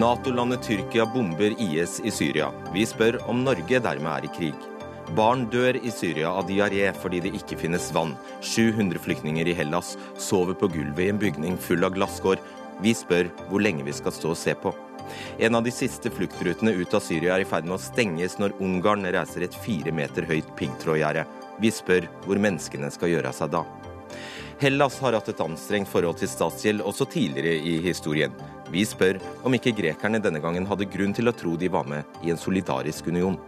Nato-landet Tyrkia bomber IS i Syria. Vi spør om Norge dermed er i krig. Barn dør i Syria av diaré fordi det ikke finnes vann. 700 flyktninger i Hellas sover på gulvet i en bygning full av glasskår. Vi spør hvor lenge vi skal stå og se på. En av de siste fluktrutene ut av Syria er i ferd med å stenges når Ungarn reiser et fire meter høyt piggtrådgjerde. Vi spør hvor menneskene skal gjøre av seg da. Hellas har hatt et anstrengt forhold til statsgjeld også tidligere i historien. Vi spør om ikke grekerne denne gangen hadde grunn til å tro de var med i en solidarisk union.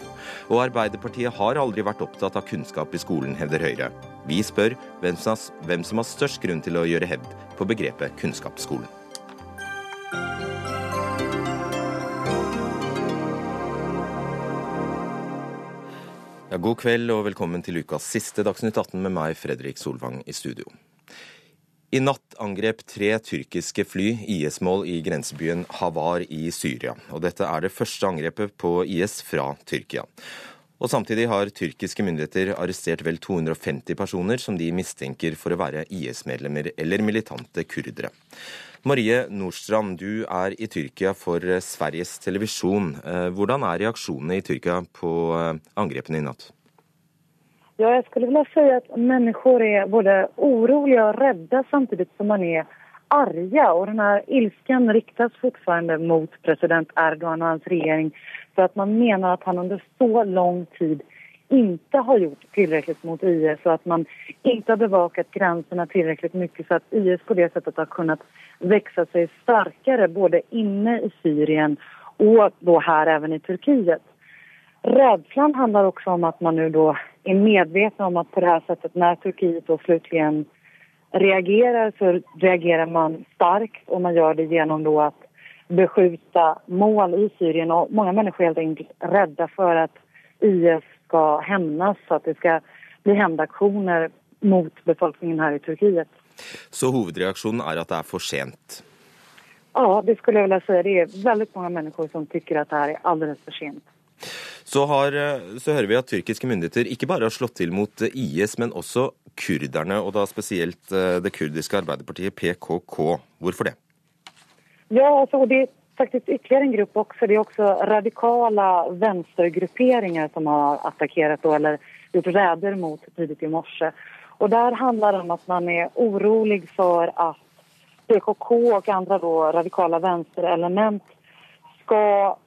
Og Arbeiderpartiet har aldri vært opptatt av kunnskap i skolen, hevder Høyre. Vi spør hvem som har størst grunn til å gjøre hevd på begrepet kunnskapsskolen. Ja, god kveld og velkommen til ukas siste Dagsnytt 18 med meg, Fredrik Solvang, i studio. I natt angrep tre tyrkiske fly IS-mål i grensebyen Havar i Syria. Og dette er det første angrepet på IS fra Tyrkia. Og Samtidig har tyrkiske myndigheter arrestert vel 250 personer som de mistenker for å være IS-medlemmer eller militante kurdere. Marie Nordstrand, du er i Tyrkia for Sveriges Televisjon. Eh, hvordan er reaksjonene i Tyrkia på eh, angrepene i natt? Ja, jeg skulle vilja si at mennesker er både urolige og redde samtidig som man er arga. Og denne ilsken riktas fortsatt mot president Erdogan og hans regjering for at man mener at han under så lang tid inte har gjort tillräckligt mot IS och att man inte har bevakat gränserna tillräckligt mycket så att IS på det sättet har kunnat växa sig starkare både inne i Syrien och då här i Turkiet. Rädslan handlar också om att man nu då är medveten om att på det här sättet när Turkiet då slutligen reagerar så reagerar man starkt och man gör det genom då att beskjuta mål i Syrien och många människor är helt enkelt rädda för att IS ska hämnas, så att det ska bli hämndaktioner mot befolkningen her i Turkiet. Så hovedreaksjonen er at det er for sent? Ja, det skulle jeg vilja si. Det er veldig mange mennesker som syns at det er for sent. Så, har, så, hører vi at tyrkiske myndigheter ikke bare har slått til mot IS, men også kurderne, og da spesielt eh, det kurdiske arbeiderpartiet PKK. Hvorfor det? Ja, altså, det er faktisk ytterligere en gruppe også. Det er også radikale venstregrupperinger som har attakkert eller gjort räder mot tidlig i morse. Og Der handler det om at man er orolig for at PKK og andre radikale venstreelement skal ska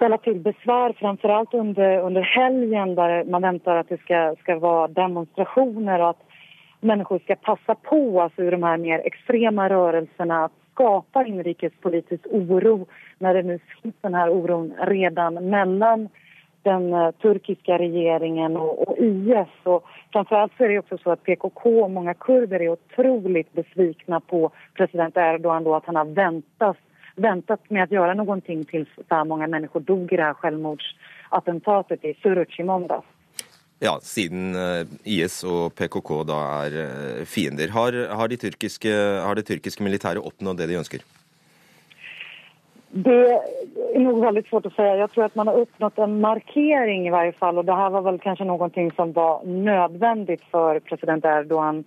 ställa till besvär framförallt under, under helgen där man väntar att det ska, ska vara demonstrationer och att människor ska passa på alltså ur de här mer extrema rörelserna att skapa inrikespolitisk oro när det nu finns den här oron redan mellan den uh, turkiska regeringen och, och IS. Och framförallt så är det också så att PKK och många kurder är otroligt besvikna på president Erdogan då att han har väntat, väntat med att göra någonting tills så här många människor dog i det här självmordsattentatet i Suruc i måndags. Ja, siden eh, IS og PKK da er eh, fiender. Har, har, de tyrkiske, har det tyrkiske militæret oppnådd det de ønsker? Det er nog veldig svårt å si. Jeg tror at man har oppnådd en markering i hvert fall. Og det her var vel kanskje noe som var nødvendig for president Erdogan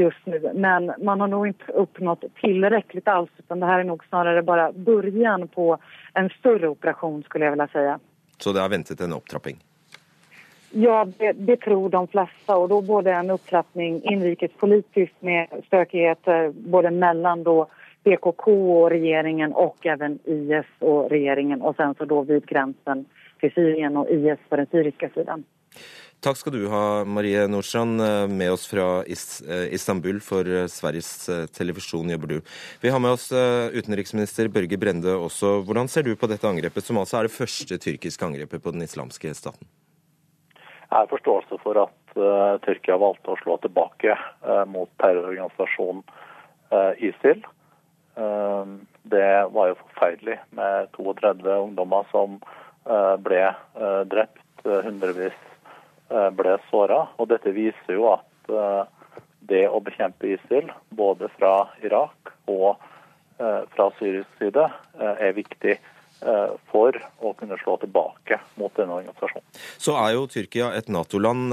just nå. Men man har nog ikke oppnådd tilrekkelig alls. Utan det her er nok snarere bare begynnelsen på en større operasjon, skulle jeg vilja säga. Så det har ventet en opptrapping? Ja, det, det, tror de flesta. og da både en opptrapping inrikespolitisk med stökigheter både mellom då PKK og regjeringen og även IS og regjeringen og sen så då vid gränsen till Syrien og IS på den syriske siden. Takk skal du ha, Marie Nordstrand, med oss fra eh, Istanbul. For eh, Sveriges eh, Televisjon jobber du. Vi har med oss utenriksminister Børge Brende også. Hvordan ser du på dette angrepet, som altså er det første tyrkiske angrepet på den islamske staten? Jeg har forståelse for at uh, Tyrkia valgte å slå tilbake uh, mot terrororganisasjonen uh, ISIL. Det var jo forferdelig med 32 ungdommer som ble drept, hundrevis ble såra. Og dette viser jo at det å bekjempe ISIL, både fra Irak og fra syrisk side, er viktig for å kunne slå tilbake mot denne organisasjonen. Så er jo Tyrkia et Nato-land.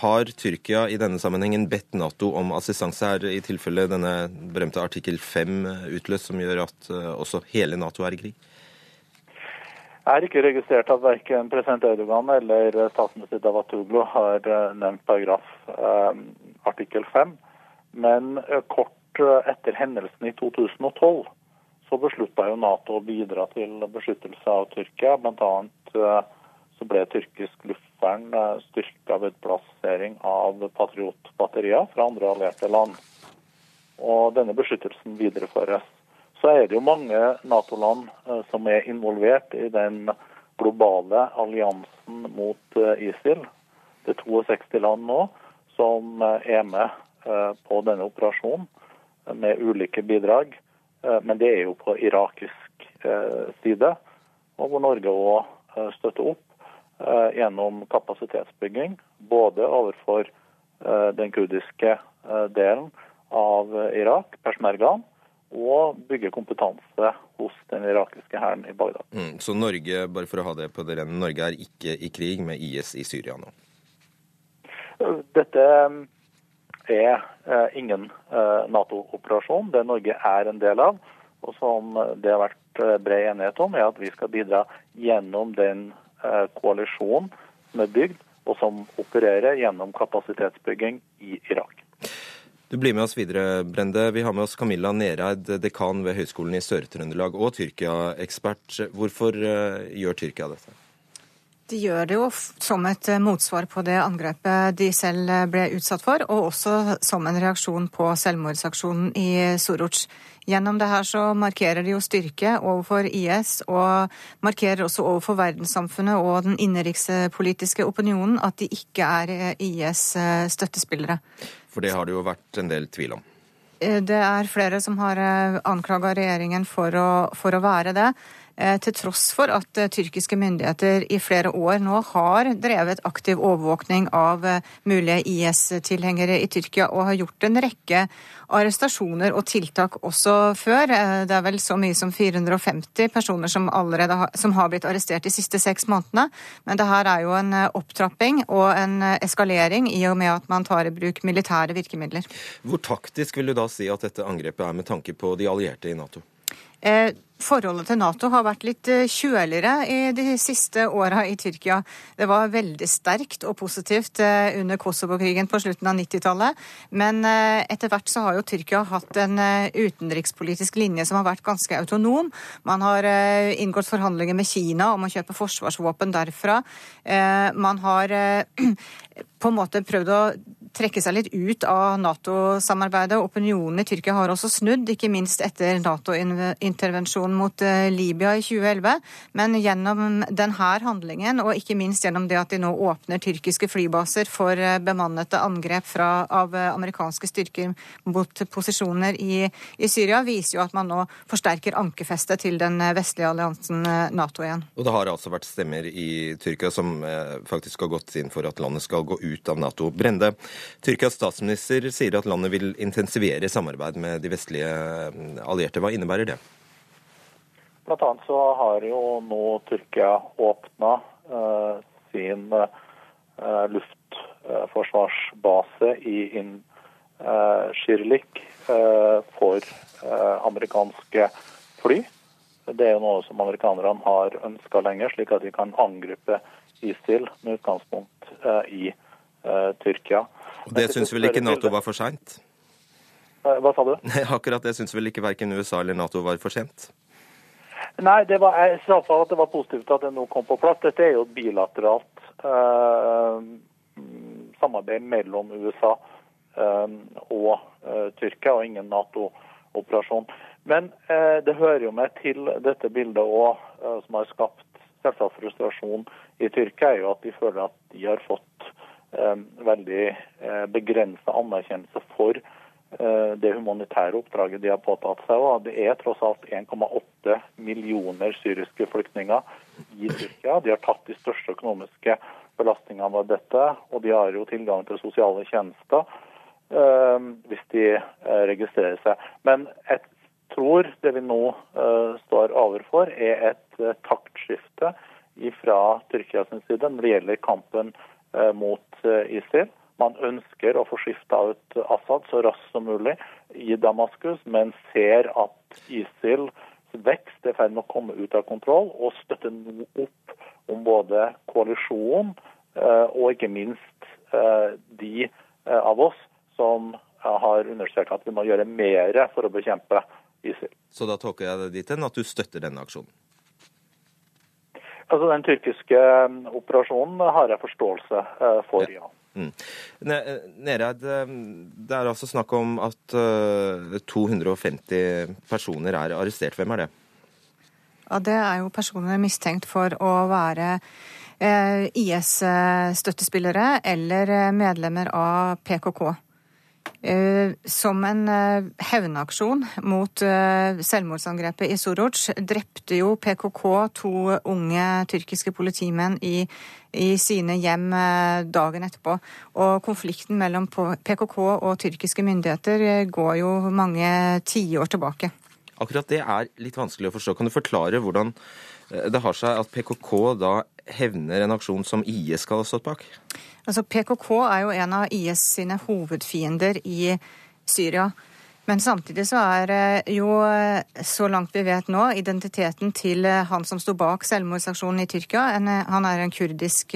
Har Tyrkia i denne sammenhengen bedt Nato om assistanse her, i tilfelle denne berømte artikkel 5 utløst, som gjør at også hele Nato er i krig? Jeg har ikke registrert at verken president Erdogan eller statsminister Davutoglu har eh, nevnt paragraf eh, artikkel 5. Men eh, kort eh, etter hendelsen i 2012 så beslutta jo Nato å bidra til beskyttelse av Tyrkia. Blant annet eh, så ble tyrkisk luftvern eh, styrka ved plassering av patriotbatterier fra andre allierte land. Og denne beskyttelsen videreføres så er det jo mange Nato-land eh, som er involvert i den globale alliansen mot ISIL. Det er 62 land nå som er med på denne operasjonen med ulike bidrag. Men det er jo på irakisk side, og hvor Norge òg støtter opp gjennom kapasitetsbygging. Både overfor den kurdiske delen av Irak, Persmergan, og bygge kompetanse hos den irakiske hæren i Bagdad. Mm, så Norge bare for å ha det på det rene, Norge er ikke i krig med IS i Syria nå? Dette er eh, ingen eh, Nato-operasjon. Det Norge er en del av, og som det har vært eh, bred enighet om, er at vi skal bidra gjennom den koalisjonen som er bygd, og som opererer gjennom kapasitetsbygging i Irak. Du blir med oss videre, Brende. Vi har med oss Camilla Nereid, dekan ved Høgskolen i Sør-Trøndelag og Tyrkia-ekspert. Hvorfor gjør Tyrkia dette? De gjør det jo som et eh, motsvar på det angrepet de selv eh, ble utsatt for, og også som en reaksjon på selvmordsaksjonen i Soruc. Gjennom det her så markerer de jo styrke overfor IS, og markerer også overfor verdenssamfunnet og den innenrikspolitiske opinionen at de ikke er IS støttespillere. For det har det jo vært en del tvil om. Eh, det er flere som har eh, anklaga regjeringen for å, for å være det. Eh, til tross for at tyrkiske myndigheter i flere år nå har drevet aktiv overvåkning av mulige IS-tilhengere i Tyrkia og har gjort en rekke arrestasjoner og tiltak også før. Eh, det er vel så mye som 450 personer som allerede som har blitt arrestert de siste seks månedene. Men det her er jo en eh, opptrapping og en eh, eskalering i og med at man tar i bruk militære virkemidler. Hvor taktisk vil du da si at dette angrepet er med tanke på de allierte i Nato? Eh, Forholdet til Nato har vært litt eh, kjøligere i de siste åra i Tyrkia. Det var veldig sterkt og positivt eh, under Kosovo-krigen på slutten av 90-tallet. Men etter hvert så har jo Tyrkia hatt en utenrikspolitisk linje som har vært ganske autonom. Man har inngått forhandlinger med Kina om å kjøpe forsvarsvåpen derfra. Man har på en måte prøvd å trekke seg litt ut av Nato-samarbeidet. Opinionen i Tyrkia har også snudd, ikke minst etter Nato-intervensjonen mot eh, Libya i 2011. Men gjennom denne handlingen, og ikke minst gjennom det at de nå åpner tyrkiske flybaser for eh, bemannede angrep fra, av eh, amerikanske styrker mot posisjoner i, i, Syria, viser jo at man nå forsterker ankerfestet til den vestlige alliansen Nato igjen. Og det har altså vært stemmer i Tyrkia som faktisk har gått inn for at landet skal gå ut av Nato. Brende, Tyrkias statsminister sier at landet vil intensivere samarbeid med de vestlige mm, allierte. Hva innebærer det? Blant annet så har jo nå Tyrkia åpna uh, sin uh, luftforsvarsbase i in, uh, Shirlik for amerikanske fly. Det er jo noe som amerikanerne har ønska lenger, slik at de kan angripe ISIL med utgangspunkt i Tyrkia. Det syns vel ikke Nato var for seint? Hva sa du? Akkurat det syns vel ikke verken USA eller Nato var for sent? Nei, det var, jeg sa at det var positivt at det nå kom på plass. Dette er jo et bilateralt eh, samarbeid mellom USA eh, og eh, Tyrkia, og ingen Nato-operasjon. Men eh, det hører jo med til dette bildet òg, eh, som har skapt selvsagt frustrasjon i Tyrkia, er jo at de føler at de har fått veldig eh, begrensa anerkjennelse for eh, det humanitære oppdraget de har påtatt seg. Og det er tross alt 1,8 millioner syriske flyktninger i Tyrkia. De har tatt de største økonomiske belastningene av dette, og de har jo tilgang til sosiale tjenester hvis de registrerer seg. Men jeg tror det vi nå står overfor, er et taktskifte fra Tyrkia sin side når det gjelder kampen mot uh, ISIL. Man ønsker å få skifta ut Assad så raskt som mulig i Damaskus, men ser at ISIL vekst er i ferd med å komme ut av kontroll, og støtter opp om både koalisjonen og ikke minst de av oss som har understreket at vi må gjøre mer for å bekjempe ISIL. Så da tolker jeg det dit hen at du støtter denne aksjonen? Altså Den tyrkiske um, operasjonen har jeg forståelse uh, for, ja. ja. Mm. Nereid, um, det er altså snakk om at 250 uh, personer er arrestert. Hvem er det? Ja, Det er jo personer mistenkt for å være eh, IS-støttespillere eller eh, medlemmer av PKK. Eh, som en eh, hevnaksjon mot eh, selvmordsangrepet i Soruc drepte jo PKK to unge tyrkiske politimenn i, i, sine hjem dagen etterpå. Og konflikten mellom PKK og tyrkiske myndigheter går jo mange tiår tilbake. Akkurat det er litt vanskelig å forstå. Kan du forklare hvordan det har seg at PKK da hevner en aksjon som IS skal ha stått bak? Altså PKK er jo en av IS sine hovedfiender i Syria. Men samtidig så er eh, jo, eh, så langt vi vet nå, identiteten til eh, han som sto bak selvmordsaksjonen i Tyrkia. En, han er en kurdisk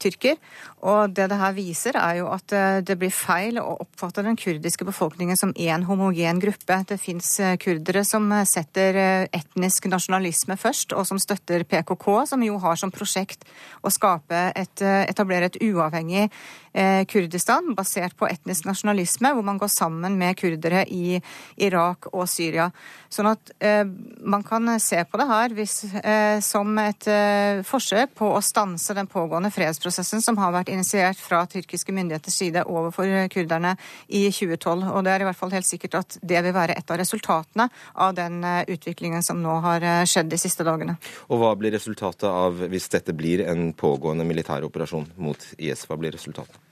tyrker. Og det det her viser, er jo at uh, det blir feil å oppfatte den kurdiske befolkningen som én homogen gruppe. Det fins uh, kurdere som setter etnisk nasjonalisme først, og som støtter PKK, som jo har som prosjekt å et, etablere et uavhengig Kurdistan basert på etnisk nasjonalisme, hvor man går sammen med kurdere i Irak og Syria. Sånn at eh, man kan se på det her hvis, eh, som et eh, forsøk på å stanse den pågående fredsprosessen som har vært initiert fra tyrkiske myndigheters side overfor kurderne i 2012. Og det er i hvert fall helt sikkert at det vil være et av resultatene av den eh, utviklingen som nå har eh, skjedd de siste dagene. Og hva blir resultatet av hvis dette blir en pågående militær operasjon mot IS? Hva blir resultatet?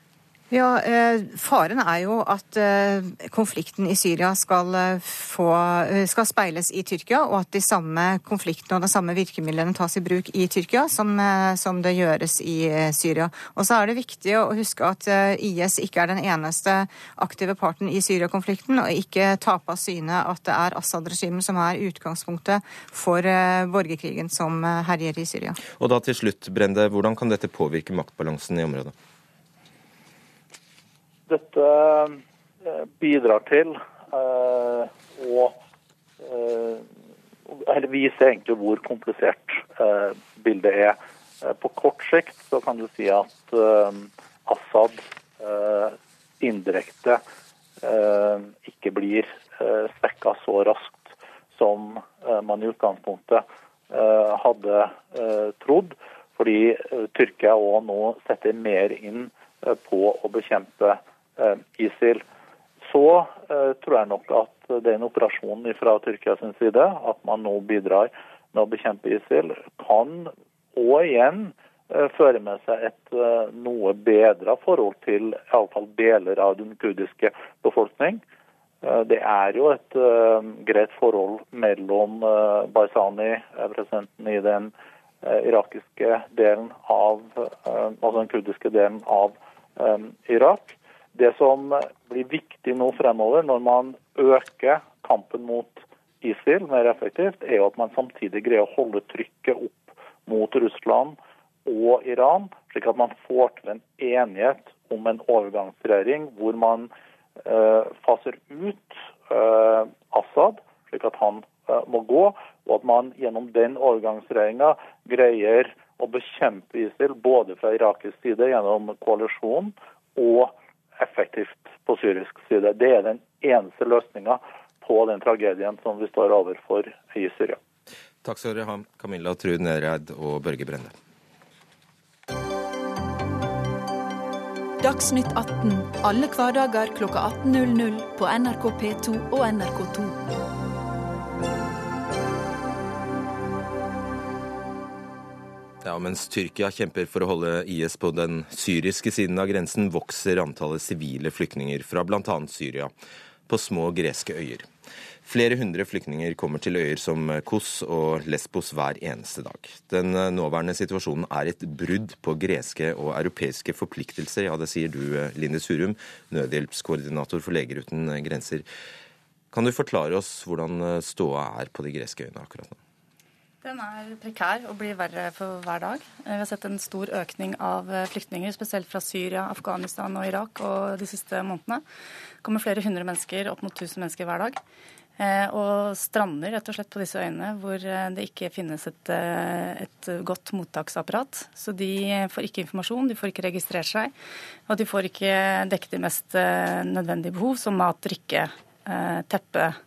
Ja, eh, Faren er jo at eh, konflikten i Syria skal, eh, få, skal, speiles i Tyrkia, og at de samme konfliktene og de samme virkemidlene tas i bruk i Tyrkia som, som det gjøres i Syria. Og så er det viktig å huske at IS ikke er den eneste aktive parten i Syria-konflikten, og ikke tape av syne at det er Assad-regimet som er utgangspunktet for borgerkrigen som herjer i Syria. Og da til slutt, Brende, hvordan kan dette påvirke maktbalansen i området? Dette eh, bidrar til eh, å eh, eller viser egentlig hvor komplisert bildet er. På kort sikt så kan du si at Assad indirekte ikke blir svekka så raskt som man i utgangspunktet hadde trodd. Fordi Tyrkia òg nå setter mer inn på å bekjempe ISIL. Så eh, tror jeg nok at den operasjonen fra Tyrkia sin side, at man nå bidrar med å bekjempe ISIL, kan og igjen eh, føre med seg et noe bedra forhold til iallfall deler av den kurdiske befolkning. Det er jo et greit forhold mellom Barzani, presidenten i den irakiske delen av, altså den kurdiske delen av Irak, det som blir viktig nå fremover, når man øker kampen mot ISIL mer effektivt, er jo at man samtidig greier å holde trykket opp mot Russland og Iran, slik at man får til en enighet om en overgangsregjering hvor man eh, faser ut eh, Assad, slik at han eh, må gå, og at man gjennom den overgangsregjeringa greier å bekjempe ISIL både fra irakisk side gjennom koalisjonen og effektivt på syrisk side. Det er den eneste løsninga på den tragedien som vi står overfor i Syria. Takk skal dere ha, Camilla Trud Nereid og Børge Brende. Dagsnytt 18 alle hverdager kl 18.00 på NRK P2 og NRK2. Ja, Mens Tyrkia kjemper for å holde IS på den syriske siden av grensen, vokser antallet sivile flyktninger fra bl.a. Syria på små greske øyer. Flere hundre flyktninger kommer til øyer som Kos og Lesbos hver eneste dag. Den nåværende situasjonen er et brudd på greske og europeiske forpliktelser. Ja, det sier du, Line Surum, nødhjelpskoordinator for Leger uten grenser. Kan du forklare oss hvordan ståa er på de greske øyene akkurat nå? Den er prekær og blir verre for hver dag. Vi har sett en stor økning av eh, flyktninger, spesielt fra Syria, Afghanistan og Irak og de siste månedene. Det kommer flere hundre mennesker, opp mot 1000 mennesker hver dag. Eh, og strander rett og slett på disse øyene hvor eh, det ikke finnes et, et, godt mottaksapparat. Så de får ikke informasjon, de får ikke registrert seg, og de får ikke dekket de mest nødvendige behov, som mat, drikke, teppe Eh,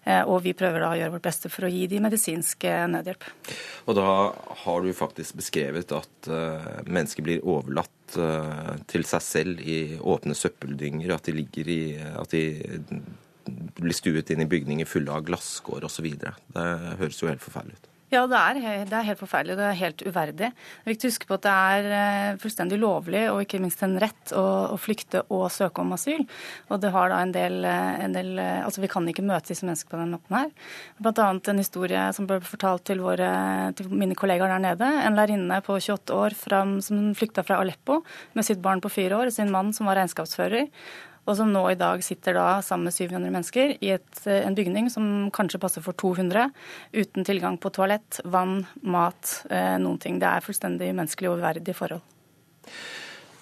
og vi prøver da å gjøre vårt beste for å gi de medisinsk nødhjelp. Og da har du faktisk beskrevet at uh, mennesker blir overlatt til seg selv i åpne søppeldynger, at de ligger i at de blir stuet inn i bygninger fulle av glasskår osv. Det høres jo helt forferdelig ut. Ja, det er, det er, helt forferdelig. Det er helt uverdig. Det er viktig å huske på at det er eh, fullstendig lovlig og ikke minst en rett å, å flykte og søke om asyl. Og det har da en del, eh, en del, eh, Altså, vi kan ikke møte disse menneskene på den måten her. Blant annet en historie som ble fortalt til, våre, til mine kollegaer der nede. En lærerinne på 28 år fra, som flykta fra Aleppo med sitt barn på fire år, sin mann som var regnskapsfører og som nå i dag sitter da sammen med 700 mennesker i et, eh, en bygning som kanskje passer for 200, uten tilgang på toalett, vann, mat, eh, noen ting. Det er fullstendig menneskelig og uverdige forhold.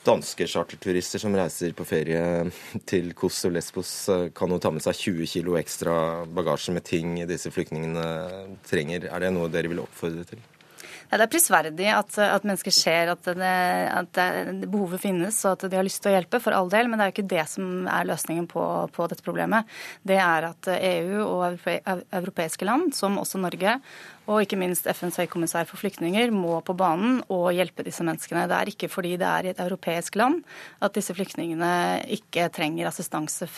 Danske charterturister som reiser på ferie til Kos og Lesbos, eh, kan jo ta med seg 20 kilo ekstra bagasje med ting disse flyktningene trenger. Er det noe dere vil oppfordre til? Ja, det er prisverdig at, at mennesker ser at, det, at det, behovet finnes og at de har lyst til å hjelpe, for all del. Men det er jo ikke det som er løsningen på, på dette problemet. Det er at EU og europeiske land, som også Norge, og ikke minst FNs høykommissær for flyktninger må på banen og hjelpe disse menneskene. Det er ikke fordi det er i et europeisk land at disse flyktningene ikke trenger assistanse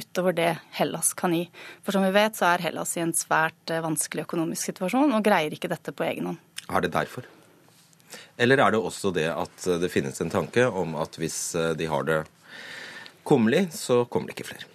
utover det Hellas kan gi. For som vi vet, så er Hellas i en svært vanskelig økonomisk situasjon og greier ikke dette på egen hånd. Er det derfor? Eller er det også det at det finnes en tanke om at hvis eh, de har det kummerlig, så kommer det ikke flere?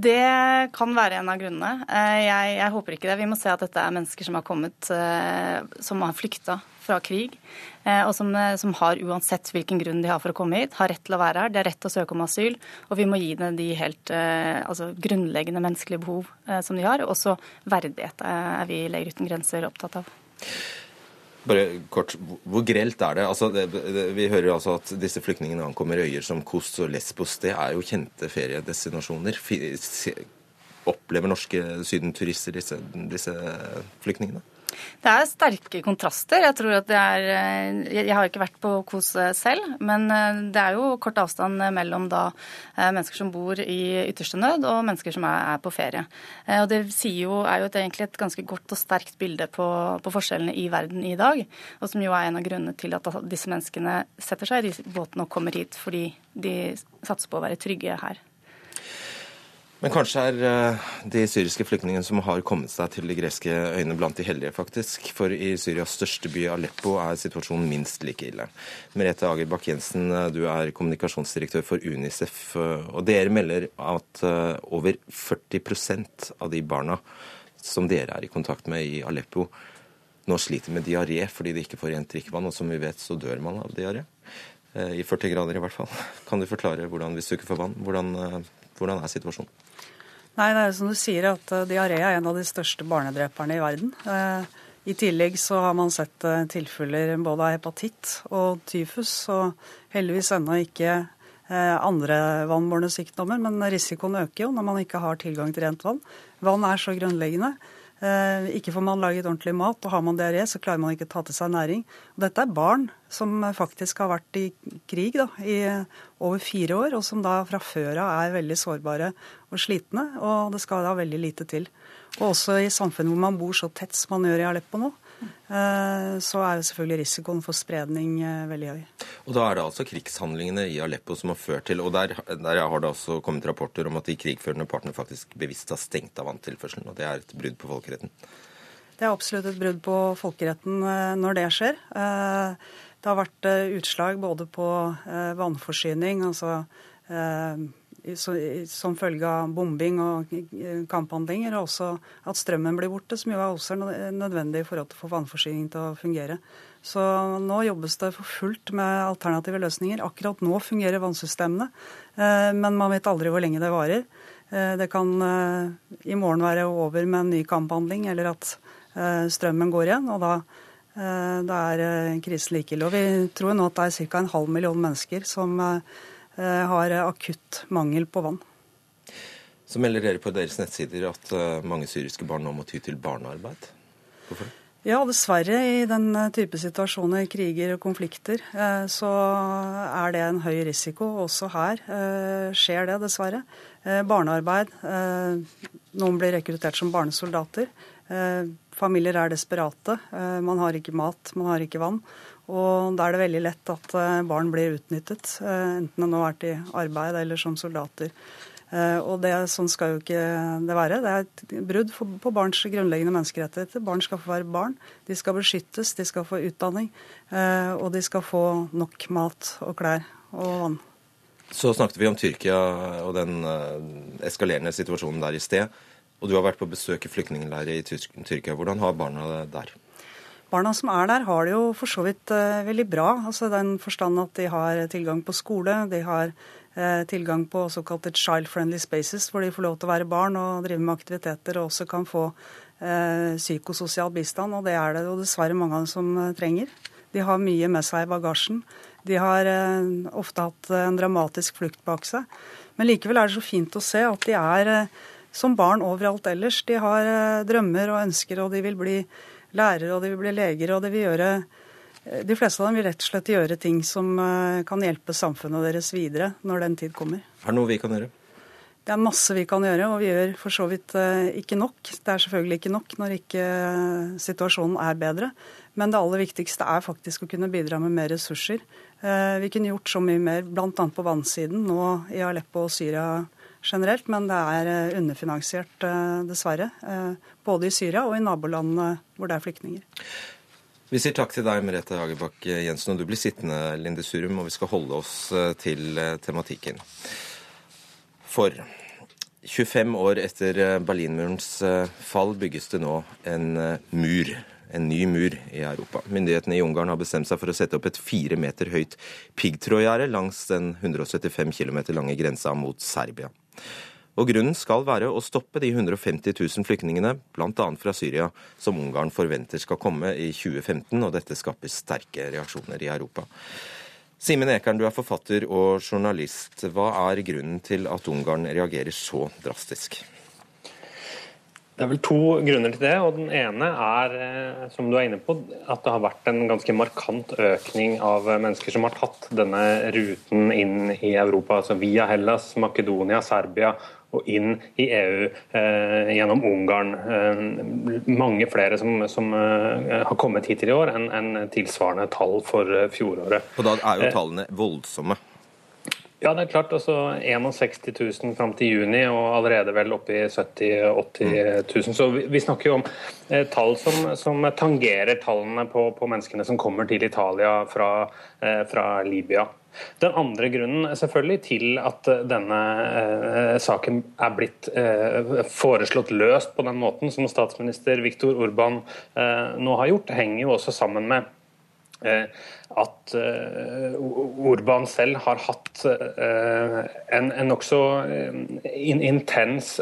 Det kan være en av grunnene. Eh, jeg, jeg, håper ikke det. Vi må se at dette er mennesker som har kommet, eh, som har flykta fra krig, og som, som, har, uansett hvilken grunn de har for å komme hit, har rett til å være her. De har rett til å søke om asyl, og vi må gi dem de helt altså, grunnleggende menneskelige behov som de har. Også verdighet er vi i Leger uten grenser opptatt av. Bare kort, Hvor grelt er det? Altså, det, det vi hører altså at disse flyktningene ankommer øyer som Kos og Lesbos. Det er jo kjente feriedestinasjoner. Opplever norske sydenturister disse, disse flyktningene? Det er sterke kontraster. Jeg tror at det er eh, Jeg har ikke vært på KOS selv, men eh, det er jo kort avstand mellom da eh, mennesker som bor i ytterste nød, og mennesker som er på ferie. Og det sier jo, er jo egentlig et ganske godt og sterkt bilde på, på forskjellene i verden i dag, og som jo er en av grunnene til at disse menneskene setter seg i båten og kommer hit fordi de satser på å være trygge her. Men kanskje er eh, de syriske flyktningene som har kommet seg til de greske øyene, blant de heldige, faktisk. For i Syrias største by, Aleppo, er situasjonen minst like ille. Merete Ager Bakk-Jensen, eh, du er kommunikasjonsdirektør for Unicef. Eh, og dere melder at over 40% av de barna som dere er i kontakt med i Aleppo, nå sliter med diaré fordi de ikke får rent drikkevann. Og som vi vet, så dør man av diaré. I 40 grader i hvert fall. Kan du forklare hvordan hvis du ikke får vann, hvordan, hvordan er situasjonen? Nei, det er som du sier at uh, diaré er en av de største barnedreperne i verden. Uh, I tillegg så har man sett uh, tilfeller både av hepatitt og tyfus, og heldigvis ennå ikke andre vannbårne sykdommer, men risikoen øker jo når man ikke har tilgang til rent vann. Vann er så grunnleggende. Eh, ikke får man laget ordentlig mat, og har man diaré, så klarer man ikke å ta til seg næring. Og dette er barn som faktisk har vært i krig da, i over fire år, og som da fra før av er veldig sårbare og slitne. Og det skal da veldig lite til. Og også i samfunn hvor man bor så tett som man gjør i Aleppo nå, så er jo selvfølgelig risikoen for spredning eh, veldig høy. Og Da er det altså krigshandlingene i Aleppo som har ført til Og der, der har det også kommet rapporter om at de krigførende partene faktisk bevisst har stengt av vanntilførselen. Og det er et brudd på folkeretten? Det er absolutt et brudd på folkeretten eh, når det skjer. Det har vært utslag både på vannforsyning, altså som følge av bombing og kamphandlinger, og også at strømmen blir borte, som jo er også nødvendig for å få vannforsyningen til å fungere. Så nå jobbes det for fullt med alternative løsninger. Akkurat nå fungerer vannsystemene, men man vet aldri hvor lenge det varer. Det kan i morgen være over med en ny kamphandling, eller at strømmen går igjen. og da Eh, da er eh, krisen like. Og vi tror nå at det er ca. en halv million mennesker som eh, har akutt mangel på vann. Så melder dere på deres nettsider at mange syriske barn nå må ty til barnearbeid. Hvorfor det? Ja, dessverre. I den type situasjoner, kriger og konflikter, så er det en høy risiko. Også her skjer det, dessverre. Barnearbeid. Noen blir rekruttert som barnesoldater. Familier er desperate. Eh, man har ikke mat, man har ikke vann. Og da er det veldig lett at eh, barn blir utnyttet, eh, enten det nå er til arbeid eller som soldater. Og det, Sånn skal jo ikke det være. Det er et brudd på barns grunnleggende menneskerettigheter. Barn skal få være barn. De skal beskyttes, de skal få utdanning. Og de skal få nok mat og klær og vann. Så snakket vi om Tyrkia og den eskalerende situasjonen der i sted. Og du har vært på besøk i flyktningleirer i Tyrkia. Hvordan har barna det der? Barna som er der, har det jo for så vidt eh, veldig bra. Altså den forstand at de har tilgang på skole. De har eh, tilgang på såkalte child-friendly spaces, hvor de får lov til å være barn og drive med aktiviteter og også kan få eh, psykososial bistand. Og det er det jo dessverre mange av dem som trenger. De har mye med seg i bagasjen. De har ofte hatt en dramatisk flukt bak seg. Men likevel er det så fint å se at de er som barn overalt ellers. De har eh, drømmer og ønsker, og de vil bli lærere og de vil bli leger. og de vil gjøre eh, de fleste av dem vil rett og slett gjøre ting som eh, kan hjelpe samfunnet deres videre når den tid kommer. Er det noe vi kan gjøre? Det er masse vi kan gjøre, og vi gjør for så vidt ikke nok. Det er selvfølgelig ikke nok når ikke situasjonen er bedre. Men det aller viktigste er faktisk å kunne bidra med mer ressurser. Vi kunne gjort så mye mer, bl.a. på vannsiden nå i Aleppo og Syria generelt, men det er eh, underfinansiert, eh, dessverre. Eh, både i Syria og i nabolandene hvor det er flyktninger. Vi sier takk til deg, Merete Hagebakk Jensen, og du blir sittende, Linde Surum, og vi skal holde oss til tematikken. For 25 år etter Berlinmurens fall bygges det nå en mur en ny mur i Europa. Myndighetene i Ungarn har bestemt seg for å sette opp et fire meter høyt piggtrådgjerde langs den 175 km lange grensa mot Serbia. Og Grunnen skal være å stoppe de 150 000 flyktningene, bl.a. fra Syria, som Ungarn forventer skal komme i 2015, og dette skaper sterke reaksjoner i Europa. Simen Ekern, du er forfatter og journalist. Hva er grunnen til at Ungarn reagerer så drastisk? Det er vel to grunner til det. og Den ene er eh, som du er inne på, at det har vært en ganske markant økning av mennesker som har tatt denne ruten inn i Europa. altså Via Hellas, Makedonia, Serbia og inn i EU eh, gjennom Ungarn. Eh, mange flere som, som eh, har kommet hit i år enn en tilsvarende tall for eh, fjoråret. Og da er jo tallene voldsomme? Ja, det er klart. altså 61 000 fram til juni, og allerede vel oppe i 70 000-80 000. Så vi, vi, snakker jo om eh, tall som, som, tangerer tallene på, på, menneskene som kommer til Italia fra, eh, fra Libya. Den andre grunnen selvfølgelig til at denne eh, saken er blitt eh, foreslått løst på den måten som statsminister Viktor Urban eh, nå har gjort, henger jo også sammen med eh, at uh, Orban selv har hatt uh, en, en nokså in, intens,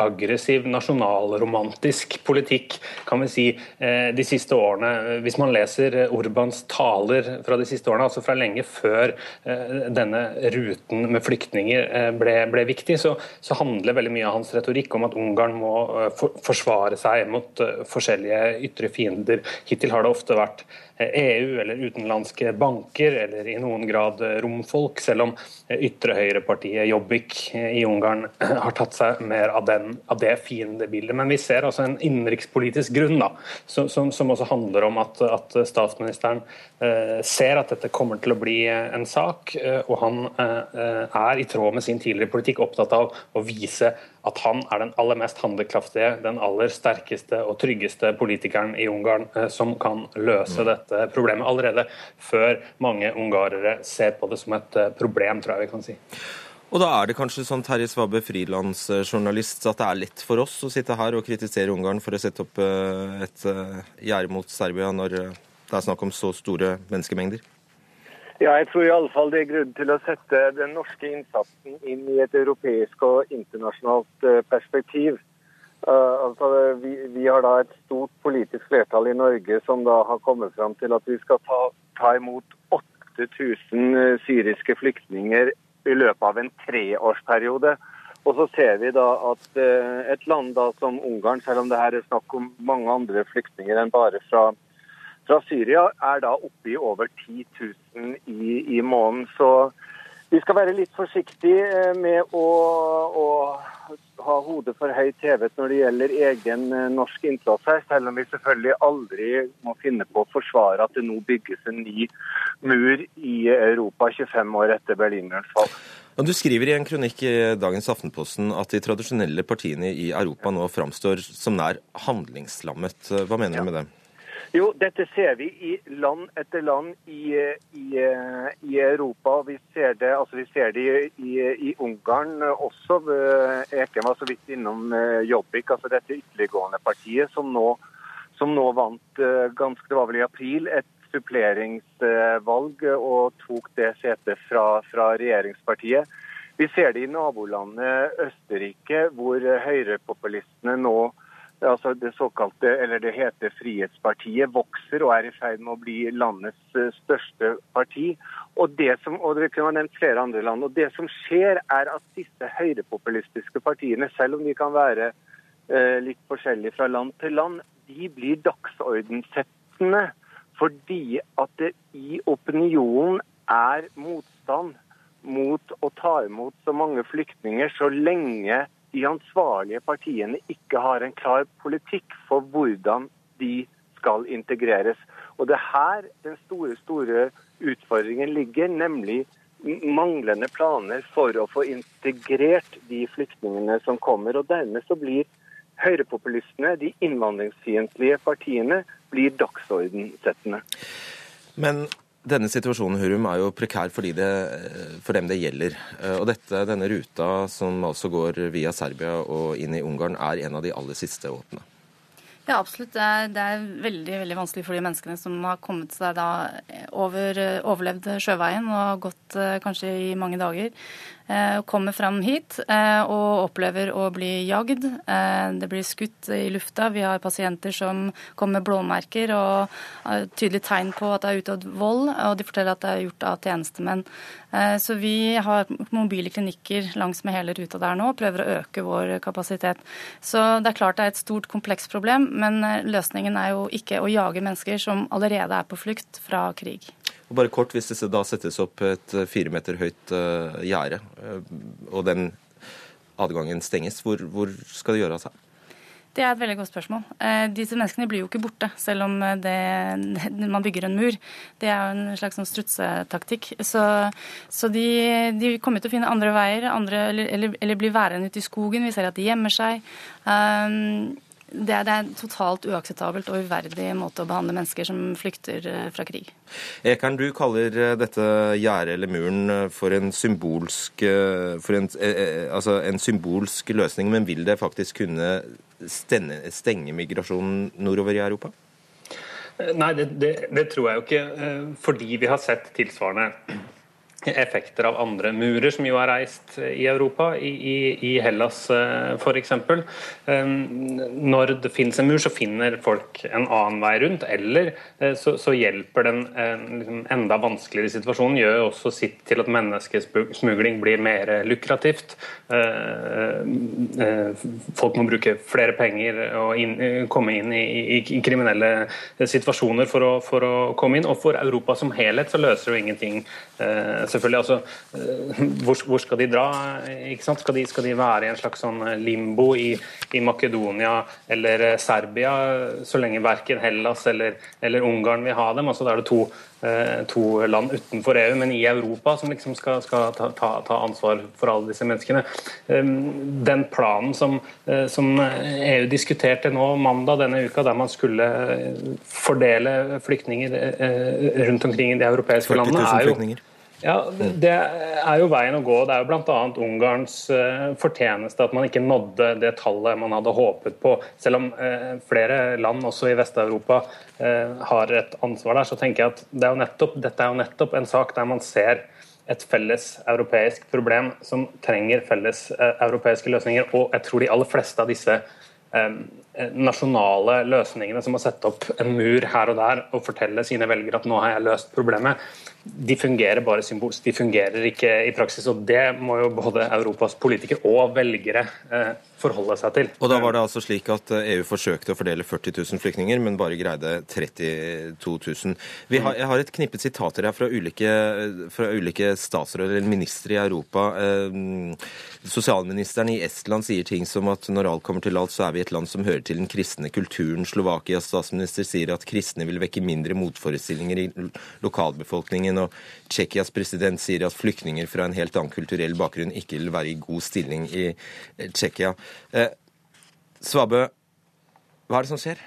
aggressiv, nasjonalromantisk politikk kan vi si, de siste årene. Hvis man leser Orbans taler fra de siste årene, altså fra lenge før denne ruten med flyktninger ble, ble viktig, så, så, handler veldig mye av hans retorikk om at Ungarn må for, forsvare seg mot forskjellige ytre fiender. Hittil har det ofte vært EU eller utenlandske banker, eller i noen grad romfolk, selv om ytre høyrepartiet Jobbik i Ungarn har tatt seg mer av, den, av det fiendebildet. Men vi ser altså en innenrikspolitisk grunn da, som, som, som, også handler om at, at statsministeren eh, ser at dette kommer til å bli en sak, eh, og han eh, er i tråd med sin tidligere politikk opptatt av å vise at han er den aller mest handlekraftige, den aller sterkeste og tryggeste politikeren i Ungarn eh, som kan løse mm. dette problemet, allerede før mange ungarere ser på det som et eh, problem, tror jeg vi kan si. Og da er det kanskje sånn Terje Svabe, frilansjournalist, at det er lett for oss å sitte her og kritisere Ungarn for å sette opp eh, et gjerde mot Serbia når det er snakk om så store menneskemengder? Ja, jeg tror i alle fall det er grunn til å sette den norske innsatsen inn i et europeisk og internasjonalt perspektiv. Uh, altså, vi, vi, har da et stort politisk flertall i Norge som da har kommet fram til at vi skal ta, ta imot 8000 syriske flyktninger i løpet av en treårsperiode. Og så ser vi da at uh, et land da som Ungarn, selv om det her er snakk om mange andre flyktninger enn bare fra, fra Syria, er da oppe i over 10 000 i, i måneden. Så vi skal være litt forsiktige eh, med å, å ha hodet for høyt hevet når det gjelder egen eh, norsk innsats her, selv om vi selvfølgelig aldri må finne på å forsvare at det nå bygges en ny mur i Europa 25 år etter Berlinmurens fall. Du skriver i en kronikk i dagens Aftenposten at de tradisjonelle partiene i Europa nå framstår som nær handlingslammet. Hva mener ja. du med det? Jo, dette ser vi i land etter land i, i, i Europa. Vi ser det, altså vi ser det i, i, Ungarn også. Eken var så vidt innom eh, Jobbik, altså dette ytterliggående partiet som nå, som nå vant eh, ganske det var vel i april et suppleringsvalg og tok det setet fra, fra regjeringspartiet. Vi ser det i nabolandet Østerrike, hvor høyrepopulistene nå altså det såkalte, eller det heter Frihetspartiet, vokser og er i ferd med å bli landets eh, største parti. Og det som, og det kunne ha nevnt flere andre land, og det som skjer er at disse høyrepopulistiske partiene, selv om de kan være eh, litt forskjellige fra land til land, de blir dagsordensettende fordi at det i opinionen er motstand mot å ta imot så mange flyktninger så lenge de ansvarlige partiene ikke har en klar politikk for hvordan de skal integreres. Og Det er her den store, store utfordringen ligger, nemlig manglende planer for å få integrert de flyktningene som kommer. Og Dermed så blir høyrepopulistene, de innvandringsfiendtlige partiene, blir dagsordensettende. Men denne situasjonen Hurum, er jo prekær det, for dem det gjelder. Eh, og dette, Denne ruta som altså går via Serbia og inn i Ungarn, er en av de aller siste åpne. Ja, absolutt. Det er, det er, veldig veldig vanskelig for de menneskene som har kommet seg da over, overlevd sjøveien og gått eh, kanskje i mange dager. Eh, kommer fram hit eh, og opplever å bli jagd. Eh, det blir skutt i lufta. Vi har pasienter som kommer med blåmerker og tydelig tegn på at det er utøvd vold, og de forteller at det er gjort av tjenestemenn. Så vi har mobile klinikker langs med hele ruta der nå og prøver å øke vår kapasitet. Så det er klart det er et stort, komplekst problem, men løsningen er jo ikke å jage mennesker som allerede er på flukt fra krig. Og bare kort, Hvis det da settes opp et eh, fire meter høyt uh, gjerde, uh, og den adgangen stenges, hvor, hvor skal det gjøre av seg? Det er et veldig godt spørsmål. Eh, disse menneskene blir jo ikke borte selv om det, man bygger en mur. Det er jo en slags sånn strutsetaktikk. Så, så de, de, kommer til å finne andre veier, andre, eller, eller, eller bli værende ute i skogen. Vi ser at de gjemmer seg. Um, det er, en totalt uakseptabelt og uverdig måte å behandle mennesker som flykter eh, fra krig. Ekern, du kaller eh, dette gjerdet eller muren eh, for en symbolsk, for en, altså en symbolsk løsning, men vil det faktisk kunne stenge, stenge migrasjonen nordover i Europa? Nei, det, det, det tror jeg jo ikke, fordi vi har sett tilsvarende effekter av andre murer som jo er reist i Europa, i, i, i Hellas eh, f.eks. Når det finnes en mur, så finner folk en annen vei rundt, eller eh, så, så hjelper den liksom, enda vanskeligere situasjonen, gjør også sitt til at menneskesmugling blir mer lukrativt. Eh, folk må bruke flere penger og inn, komme inn i, i, kriminelle situasjoner for å, for å, komme inn. Og for Europa som helhet så løser jo ingenting selvfølgelig. altså eh, hvor, hvor skal de dra? Skal de, skal de være i en slags sånn eh, limbo i, i, Makedonia eller eh, Serbia, så lenge verken Hellas eller, eller Ungarn vil ha dem? altså Da er det to, to, land utenfor EU, men i Europa som liksom skal, skal ta, ta, ta, ansvar for alle disse menneskene. Den planen som, som EU diskuterte nå mandag denne uka, der man skulle fordele flyktninger rundt omkring i de europeiske landene, er jo Ja, Det er jo veien å gå. Det er jo bl.a. Ungarns eh, fortjeneste at man ikke nådde det tallet man hadde håpet på. Selv om eh, flere land, også i Vest-Europa, eh, har et ansvar der, så tenker jeg at det er nettopp, dette er jo nettopp en sak der man ser et felles europeisk problem som trenger felles europeiske løsninger. Og jeg tror de aller fleste av disse nasjonale løsningene som å sette opp en mur her og der og fortelle sine velgere at nå har jeg løst problemet, de fungerer bare symbolsk. De fungerer ikke i praksis. og Det må jo både Europas politikere og velgere eh, forholde seg til. Og Da var det altså slik at EU eh, forsøkte å fordele 40 000 flyktninger, men bare greide 32 000. Har, jeg har et knippet sitater her fra ulike, fra ulike statsråder eller ministre i Europa. Eh, sosialministeren i Estland sier ting som at når alt kommer til alt, så er vi et land som hører til den kristne kulturen. Slovakias statsminister sier at kristne vil vekke mindre motforestillinger i lokalbefolkningen. Og Tsjekkias president sier at flyktninger fra en helt annen kulturell bakgrunn ikke vil være i god stilling i Tsjekkia. Eh, Svabø, hva er det som skjer?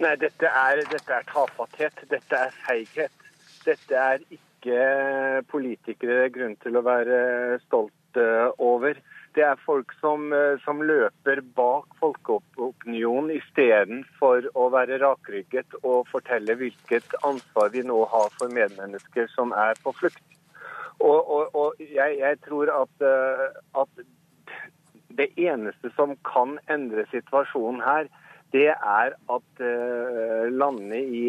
Nei, dette er, dette er tafatthet. Dette er feighet. Dette er ikke politikere grunn til å være stolt uh, over. Det er folk som, uh, som løper bak folkeopinionen istedenfor å være rakrygget og fortelle hvilket ansvar vi nå har for medmennesker som er på flukt. Og, og, og jeg, jeg, tror at, uh, at det eneste som kan endre situasjonen her, det er at eh, landene i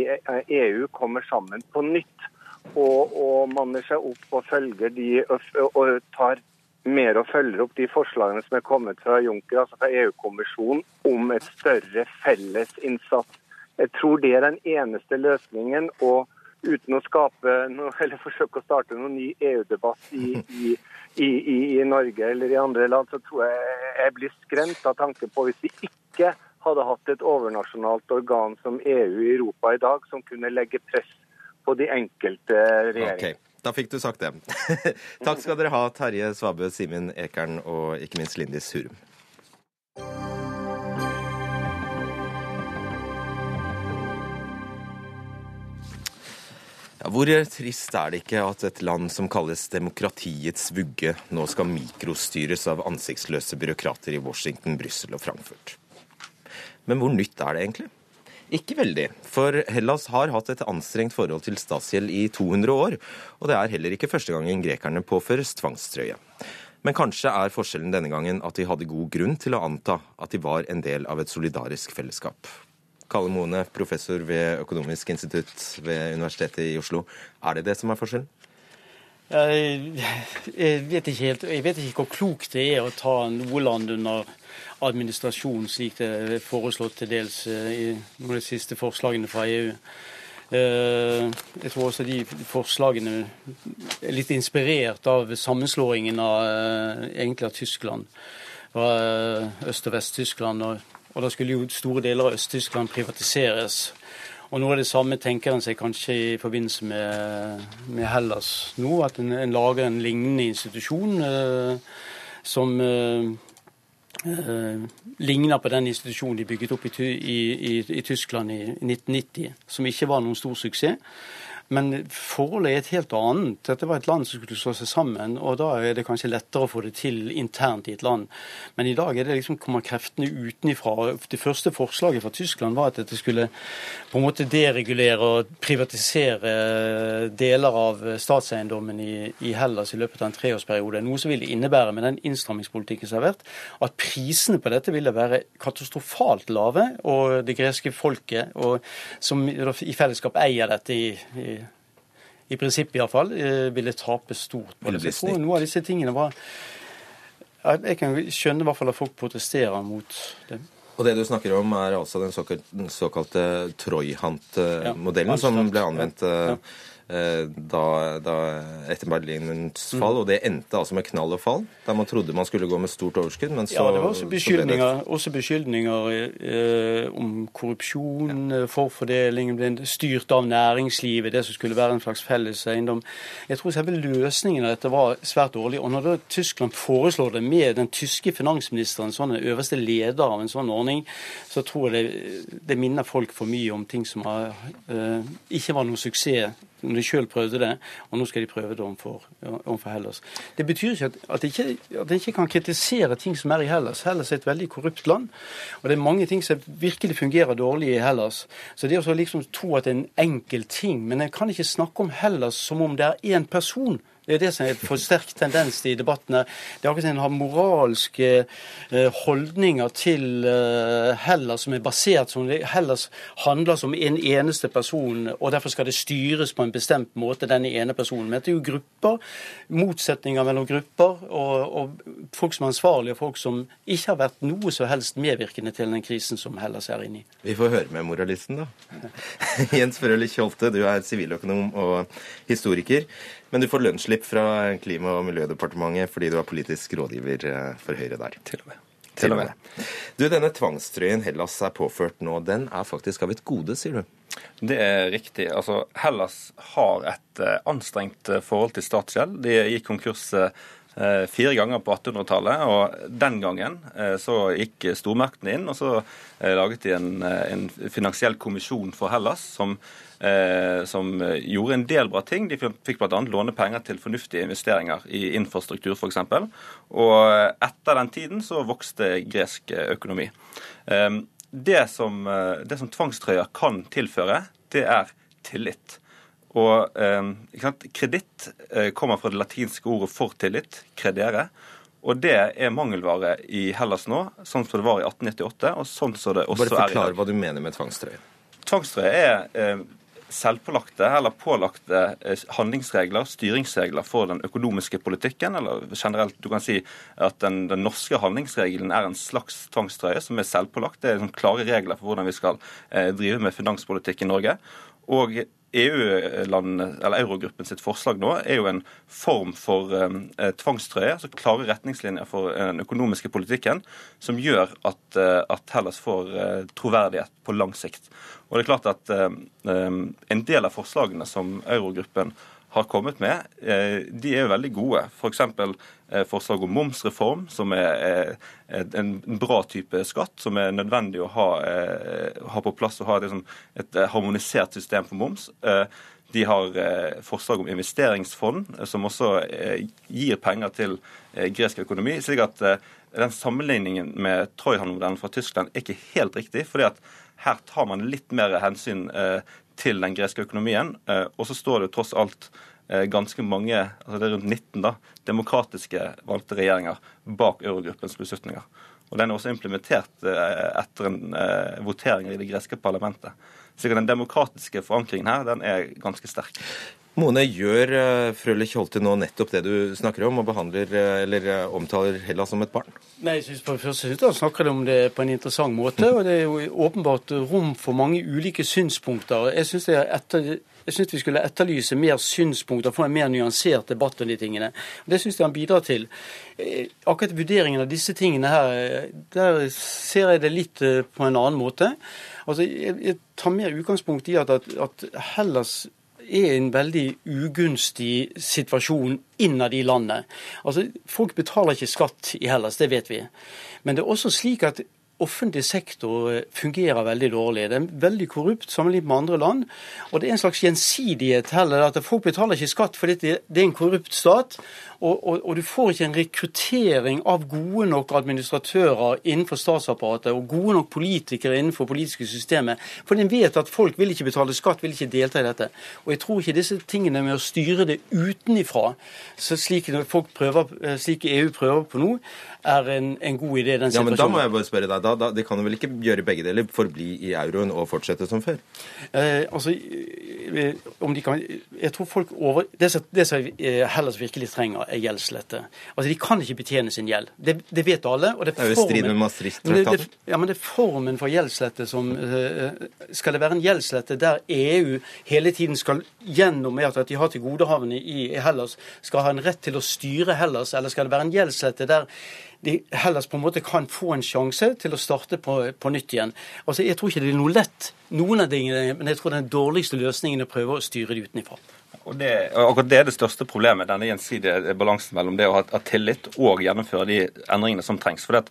EU kommer sammen på nytt og, og manner seg opp og følger de og tar mer og følger opp de forslagene som er kommet fra Juncker, altså fra EU-kommisjonen, om et større felles innsats. Jeg tror det er den eneste løsningen. og uten å skape noe, eller forsøke å starte noen ny EU-debatt i, i, i, i, Norge eller i andre land, så tror jeg jeg blir skremt av tanke på hvis vi ikke hadde hatt et overnasjonalt organ som EU i Europa i dag, som kunne legge press på de enkelte regjeringene. Okay. Da fikk du sagt det. Takk skal dere ha, Terje Svabø, Simen Ekern og ikke minst Lindis Hurum. Ja, hvor trist er det ikke at et land som kalles demokratiets vugge, nå skal mikrostyres av ansiktsløse byråkrater i Washington, Brussel og Frankfurt? Men hvor nytt er det egentlig? Ikke veldig, for Hellas har hatt et anstrengt forhold til statsgjeld i 200 år, og det er heller ikke første gangen grekerne påføres tvangstrøye. Men kanskje er forskjellen denne gangen at de hadde god grunn til å anta at de var en del av et solidarisk fellesskap. Kalle Moene, professor ved Økonomisk institutt ved Universitetet i Oslo. Er det det som er forskjellen? Jeg vet ikke helt, jeg vet ikke hvor klokt det er å ta noe land under administrasjon, slik det er foreslått til dels eh, i noen av de siste forslagene fra EU. Eh, jeg tror også de forslagene er litt inspirert av sammenslåingen av, eh, av Tyskland. Øst- og Vest-Tyskland. og og da skulle jo store deler av Øst-Tyskland privatiseres. Og Noe av det samme tenker en seg kanskje i forbindelse med, med Hellas nå. At en, en, lager en lignende institusjon eh, som eh, eh, ligna på den institusjonen de bygget opp i, i, i, i Tyskland i 1990, som ikke var noen stor suksess. Men forholdet er et helt annet. Dette var et land som skulle slå seg sammen, og da er det kanskje lettere å få det til internt i et land. Men i dag er det liksom kommer kreftene utenifra. Det første forslaget fra Tyskland var at dette skulle på en måte deregulere og privatisere deler av statseiendommen i, i Hellas i løpet av en treårsperiode. Noe som ville innebære, med den innstrammingspolitikken som har vært, at prisene på dette ville være katastrofalt lave. Og det greske folket, og, som i fellesskap eier dette i, i i prinsippet iallfall, eh, ville tape stort på det. Så noe av disse tingene var Jeg kan skjønne i hvert fall at folk protesterer mot det. Og det du snakker om, er altså den såkalte, såkalte Troyhant-modellen ja, som ble anvendt ja. Eh, da, da, etter Berlinens fall. Mm. Og det endte altså med knall og fall, der man trodde man skulle gå med stort overskudd. Men så, ja, det var også beskyldninger, det... også beskyldninger eh, om korrupsjon, ja. Eh, forfordeling, styrt av næringslivet, det som skulle være en slags felles eiendom. Jeg tror selve løsningen av dette var svært dårlig. Og når da Tyskland foreslår det med den tyske finansministeren, sånn den øverste leder av en sånn ordning, så tror jeg det, det minner folk for mye om ting som har, eh, ikke var noen suksess når de sjøl prøvde det, og nå skal de prøve det overfor, overfor Hellas. Det betyr ikke at, at, ikke at en ikke kan kritisere ting som er i Hellas. Hellas er et veldig korrupt land, og det er mange ting som virkelig fungerer dårlig i Hellas. Så det å liksom tro at det er en enkel ting Men en kan ikke snakke om Hellas som om det er én person det er det som er for sterk tendens i debattene. Det er akkurat som en har moralske eh, holdninger til eh, Hellas som er basert som Hellas handler som en eneste person, og derfor skal det styres på en bestemt måte, denne ene personen. Men det er jo grupper, motsetninger mellom grupper, og, og folk som er ansvarlige, og folk som ikke har vært noe så helst medvirkende til den krisen som Hellas er inne i. Vi får høre med moralisten, da. Jens Frølich Holte, du er siviløkonom og historiker. Men du får lønnsslipp fra Klima- og miljødepartementet fordi du er politisk rådgiver eh, for Høyre der. Til og med. Til og med. Du, Denne tvangstrøyen Hellas er påført nå, den er faktisk av et gode, sier du? Det er riktig. Altså, Hellas har et uh, anstrengt eh, forhold til statsgjeld. De gikk konkurs fire ganger på 1800-tallet, og den gangen så gikk stormaktene inn og så laget de en, en finansiell kommisjon for Hellas som eh, som gjorde en del bra ting. De fikk bl.a. låne penger til fornuftige investeringer i infrastruktur f.eks. Og etter den tiden så vokste gresk økonomi. Eh, det, som, eh, det som tvangstrøya kan tilføre, det er tillit. Og eh, Kreditt eh, kommer fra det latinske ordet for tillit, credere. Og det er mangelvare i Hellas nå, sånn som det var i 1898. og sånn som det også er i dag. Bare forklar hva du mener med tvangstrøye. Tvangstrøye er eh, selvpålagte eller pålagte eh, handlingsregler, styringsregler for den økonomiske politikken. Eller generelt, du kan si at den, den norske handlingsregelen er en slags tvangstrøye som er selvpålagt. Det er liksom klare regler for hvordan vi skal eh, drive med finanspolitikk i Norge. Og EU-landene, eller Eurogruppen sitt forslag nå er jo en form for eh, tvangstrøye, altså klare retningslinjer for eh, den økonomiske politikken, som gjør at, eh, at Hellas får eh, troverdighet på lang sikt. Og det er klart at eh, eh, En del av forslagene som Eurogruppen har kommet med, eh, de er jo veldig gode. F.eks. For forslag om momsreform, som er en bra type skatt, som er nødvendig å ha, ha på plass og ha liksom et harmonisert system for moms. De har forslag om investeringsfond, som også gir penger til gresk økonomi. slik at den sammenligningen med Trojhan-modellen fra Tyskland er ikke helt riktig. fordi at her tar man litt mer hensyn eh, til den greske økonomien. Eh, og så står det tross alt eh, ganske mange, altså det er rundt 19 da, demokratiske valgte regjeringer bak eurogruppens beslutninger. Og Den er også implementert etter en votering i det greske parlamentet. Så den demokratiske forankringen her den er ganske sterk. Mone, gjør uh, Frølich Holte nå nettopp det du snakker om, og behandler uh, eller uh, omtaler Hellas som et barn? Nei, jeg synes på det første synes han snakker om det på en interessant måte. og Det er jo åpenbart rom for mange ulike synspunkter. Jeg syns etter, vi skulle etterlyse mer synspunkter, få en mer nyansert debatt om de tingene. Det syns jeg han bidrar til. Akkurat vurderingen av disse tingene her, der ser jeg det litt på en annen måte. Altså, Jeg, jeg tar mer utgangspunkt i at, at, at Hellas er en veldig ugunstig situasjon innad i landet. Altså, Folk betaler ikke skatt i Hellas, det vet vi. Men det er også slik at offentlig sektor fungerer veldig dårlig. Det er veldig korrupt sammenlignet med andre land. Og det er en slags gjensidighet heller. at Folk betaler ikke skatt fordi det er en korrupt stat. Og, og, og, du får ikke en rekruttering av gode nok administratører innenfor statsapparatet og gode nok politikere innenfor politiske systemet. For en vet at folk vil ikke betale skatt, vil ikke delta i dette. Og jeg tror ikke disse tingene med å styre det utenifra, slik, folk prøver, slik EU prøver på nå, er en, en god idé. den situasjonen. Ja, men Da må jeg bare spørre deg, da, da, det kan jo vel ikke gjøre begge deler, forbli i euroen og fortsette som før? Eh, altså, eh, om de kan, jeg tror folk over, Det som, som Hellas virkelig trenger, er gjeldslette. Altså, De kan ikke betjene sin gjeld. Det, det vet alle. og Det er, det strid med Maastricht-traktaten. Ja, men det er formen for gjeldslette som uh, Skal det være en gjeldslette der EU hele tiden skal gjennom med at de har til tilgodehavende i Hellas, skal ha en rett til å styre Hellas, eller skal det være en gjeldslette der de Hellas på en måte kan få en sjanse til å starte på, på nytt igjen. Altså, Jeg tror ikke det er noe lett, noen av tingene, men jeg tror den dårligste løsningen er å prøve å styre det utenfra. Og det, akkurat det er det største problemet, denne gjensidige balansen mellom det å ha, tillit og gjennomføre de endringene som trengs. For det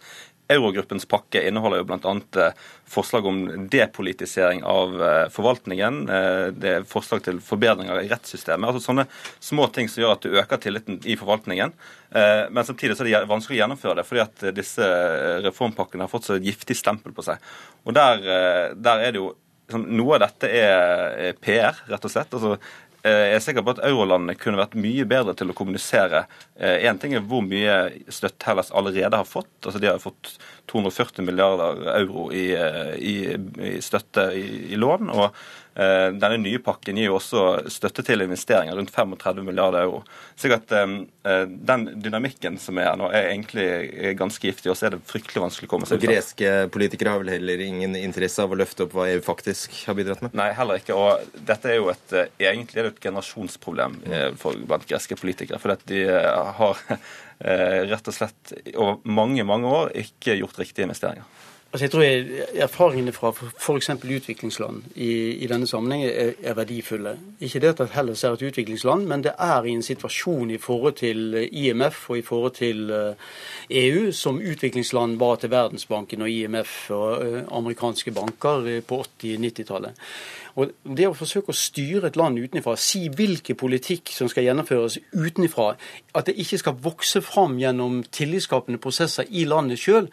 Eurogruppens pakke inneholder jo bl.a. Eh, forslag om depolitisering av eh, forvaltningen. Eh, det er forslag til forbedringer i rettssystemet. altså Sånne små ting som gjør at du øker tilliten i forvaltningen. Men samtidig så er det vanskelig å gjennomføre det, fordi at disse reformpakkene har fått så giftig stempel på seg. Og der, der er det jo liksom, Noe av dette er PR, rett og slett. altså jeg er sikker på at eurolandene kunne vært mye bedre til å kommunisere. Én ting er hvor mye støtte Hellas allerede har fått. altså De har fått 240 milliarder euro i, i, i støtte i, i, lån. og Eh, denne nye pakken gir jo også støtte til investeringer, rundt 35 milliarder euro. Så eh, eh, Den dynamikken som er her nå, er egentlig ganske giftig, og så er det fryktelig vanskelig å komme seg ut. Greske politikere har vel heller ingen interesse av å løfte opp hva EU faktisk har bidratt med? Nei, heller ikke. Og dette er jo et, egentlig er det et generasjonsproblem for, blant greske politikere. For de har rett og slett over mange, mange år ikke gjort riktige investeringer. Altså jeg tror jeg, Erfaringene fra f.eks. utviklingsland i, i, denne sammenheng er, er, verdifulle. Ikke det at Hellas er et utviklingsland, men det er i en situasjon i forhold til IMF og i forhold til EU eh, e som utviklingsland var til Verdensbanken og IMF og eh, amerikanske banker på 80-90-tallet. Og Det å forsøke å styre et land utenfra, si hvilken politikk som skal gjennomføres utenfra, at det ikke skal vokse fram gjennom tillitsskapende prosesser i landet sjøl,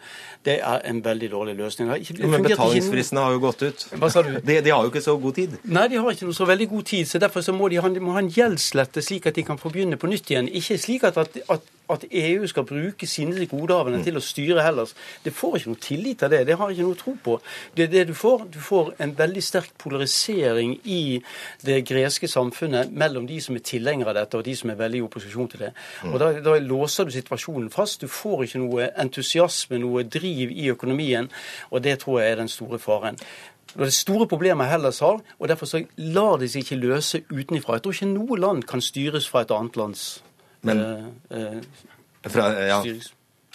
det er en veldig dårlig løsning. Ikke, Men betalingsfristene har jo gått ut. De, de, har jo ikke så god tid. Nei, de har ikke noe så veldig god tid. så Derfor så må de ha, de må ha en gjeldslette slik at de kan få begynne på nytt igjen. Ikke slik at, at, at at EU skal bruke sine godehavende mm. til å styre Hellas. Det får ikke noe tillit av det. Det har jeg ikke noe tro på. Det er det du får. Du får en veldig sterk polarisering i det greske samfunnet mellom de som er tilhengere av dette, og de som er veldig i opposisjon til det. Mm. Og da, da låser du situasjonen fast. Du får ikke noe entusiasme, noe driv i økonomien, og det tror jeg er den store faren. Det er det store problemet Hellas har, og derfor så lar de seg ikke løse utenfra. Jeg tror ikke noe land kan styres fra et annet lands men, eh, eh, fra, ja,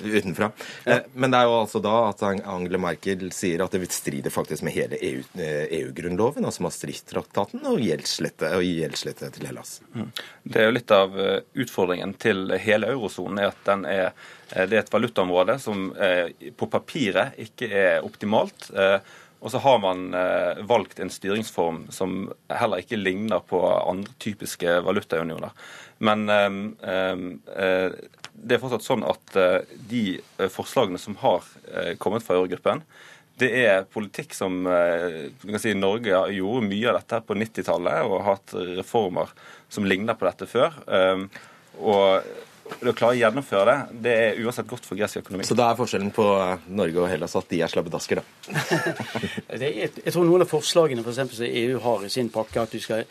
utenfra. Ja. Eh, men det er jo altså da at Angela Merkel sier at det vil stride faktisk med hele EU-grunnloven, EU altså Maastricht-traktaten, og gjeldslette, og gjeldslette til Hellas. Mm. Det er jo litt av utfordringen til hele eurosonen, er at den er, det er et valutaområde som på papiret ikke er optimalt. Og så har man valgt en styringsform som heller ikke ligner på andre typiske valutaunioner. Men ehm, ehm, eh, det er fortsatt sånn at eh, de eh, forslagene som har kommet fra Eurogruppen, det er politikk som si, Norge gjorde mye av dette på 90-tallet og har hatt reformer som ligner på dette før. Ehm, og å klare å gjennomføre det, det er uansett godt for gresk økonomi. Så da er forskjellen på Norge og Hellas at de er slabbedasker, da? jeg, jeg tror noen av forslagene for eksempel, som EU har i sin pakke, at du skal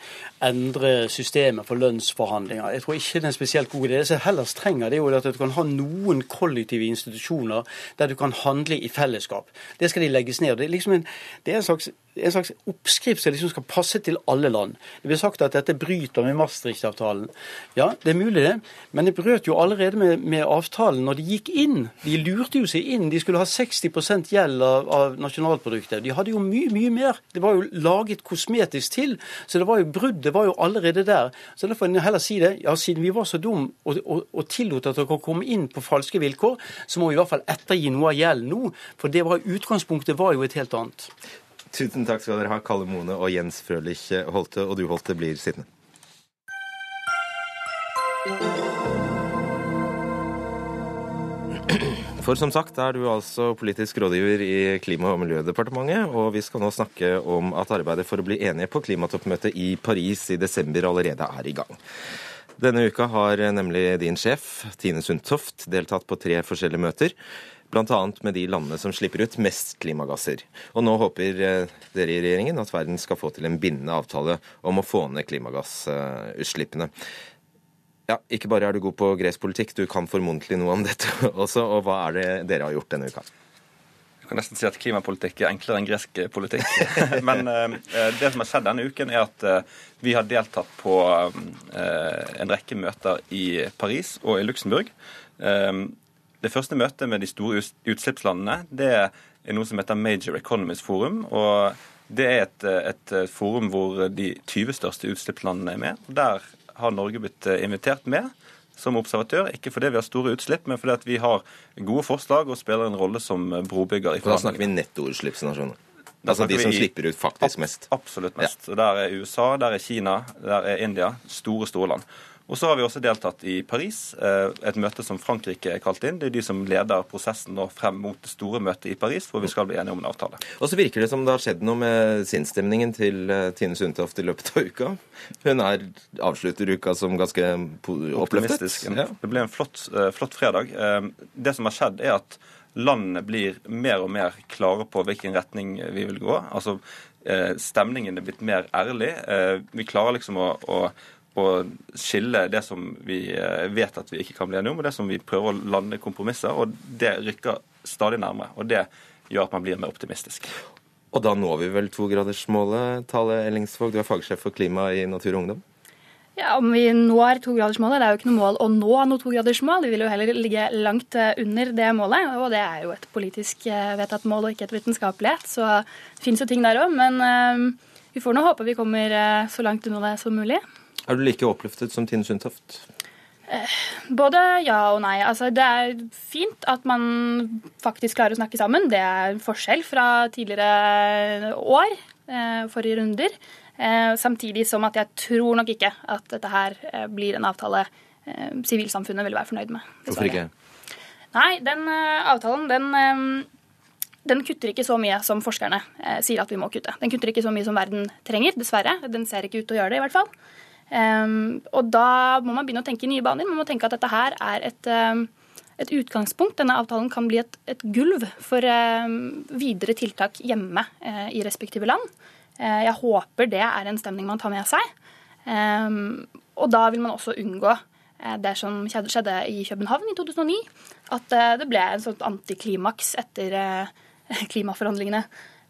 endre systemet for lønnsforhandlinger. Jeg tror ikke det er en spesielt god idé. Det som Hellas trenger, det er jo at du kan ha noen kollektive institusjoner der du kan handle i fellesskap. Det skal de legges ned. Det er, liksom en, det er en slags en slags oppskrift som liksom skal passe til alle land. Det blir sagt at dette bryter med Maastricht-avtalen. Ja, det er mulig det, men det brøt jo allerede med, med, avtalen når de gikk inn. De lurte jo seg inn. De skulle ha 60 gjeld av, av, nasjonalproduktet. De hadde jo mye, mye mer. Det var jo laget kosmetisk til, så det var jo bruddet var jo allerede der. Så derfor får en heller si det. Ja, siden vi var så dumme og, og, og tillot at dere komme inn på falske vilkår, så må vi i hvert fall ettergi noe av gjelden nå. For det var, utgangspunktet var jo et helt annet. Tusen takk skal dere ha, Kalle Mone og Jens Frølich Holte. Og du, Holte, blir sittende. For som sagt er du altså politisk rådgiver i Klima- og miljødepartementet, og vi skal nå snakke om at arbeidet for å bli enige på klimatoppmøtet i Paris i desember allerede er i gang. Denne uka har nemlig din sjef, Tine Sundtoft, deltatt på tre forskjellige møter bl.a. med de landene som slipper ut mest klimagasser. Og nå håper eh, dere i regjeringen at verden skal få til en bindende avtale om å få ned klimagassutslippene. Ja, ikke bare er du god på gresk politikk, du kan formodentlig noe om dette også. Og hva er det dere har gjort denne uka? Jeg kan nesten si at klimapolitikk er enklere enn gresk politikk. Men uh, det som har skjedd denne uken, er at uh, vi har deltatt på en rekke møter i Paris og i Luxembourg. Det første møtet med de store utslippslandene det er noe som heter Major Economies Forum. og Det er et, et forum hvor de 20 største utslippslandene er med. Der har Norge blitt invitert med som observatør. Ikke fordi vi har store utslipp, men fordi vi har gode forslag og spiller en rolle som brobygger. i Da snakker vi nettoutslippsnasjoner. Altså de som vi, slipper ut faktisk mest. Absolutt mest. Ja. Og Der er USA, der er Kina, der er India. Store, store land. Og så har vi også deltatt i Paris, eh, et møte som Frankrike er kalt inn. Det er de som leder prosessen nå frem mot det store møtet i Paris, hvor vi skal bli enige om en avtale. Og så virker det som det har skjedd noe med sinnsstemningen til eh, Tine Sundtoft i løpet av uka. Hun er, avslutter uka som ganske oppløftet. Ja. Det ble en flott, eh, flott fredag. Det som har skjedd, er at landene blir mer og mer klare på hvilken retning vi vil gå. Altså, Stemningen er blitt mer ærlig. Vi klarer liksom å, å å skille det som vi eh, vet at vi ikke kan bli enige om, og det som vi prøver å lande kompromisser. og Det rykker stadig nærmere. og Det gjør at man blir mer optimistisk. Og da når vi vel togradersmålet, Tale Ellingsvåg, du er fagsjef for klima i Natur og Ungdom? Ja, Om vi når togradersmålet, det er jo ikke noe mål å nå noe togradersmål. Vi vil jo heller ligge langt eh, under det målet, og det er jo et politisk eh, vedtatt mål og ikke et vitenskapelighet. Så det finnes jo ting der òg, men vi får nå håpe vi kommer så langt unna det som mulig. Er du like oppløftet som Tine Sundtoft? Eh, både ja og nei. Altså, det er fint at man faktisk klarer å snakke sammen. Det er en forskjell fra tidligere år, eh, forrige runder. Eh, samtidig som at jeg tror nok ikke at dette her blir en avtale sivilsamfunnet vil være fornøyd med. Hvorfor ikke? Nei, den avtalen den, den kutter ikke så mye som forskerne sier at vi må kutte. Den kutter ikke så mye som verden trenger, dessverre. Den ser ikke ut til å gjøre det, i hvert fall. Um, og da må man begynne å tenke i nye baner. Man må tenke at dette her er et, um, et utgangspunkt. Denne avtalen kan bli et, et gulv for um, videre tiltak hjemme uh, i respektive land. Uh, jeg håper det er en stemning man tar med seg. og da vil man også unngå uh, det som skjedde i København i 2009. At det ble en sånn antiklimaks etter klimaforhandlingene.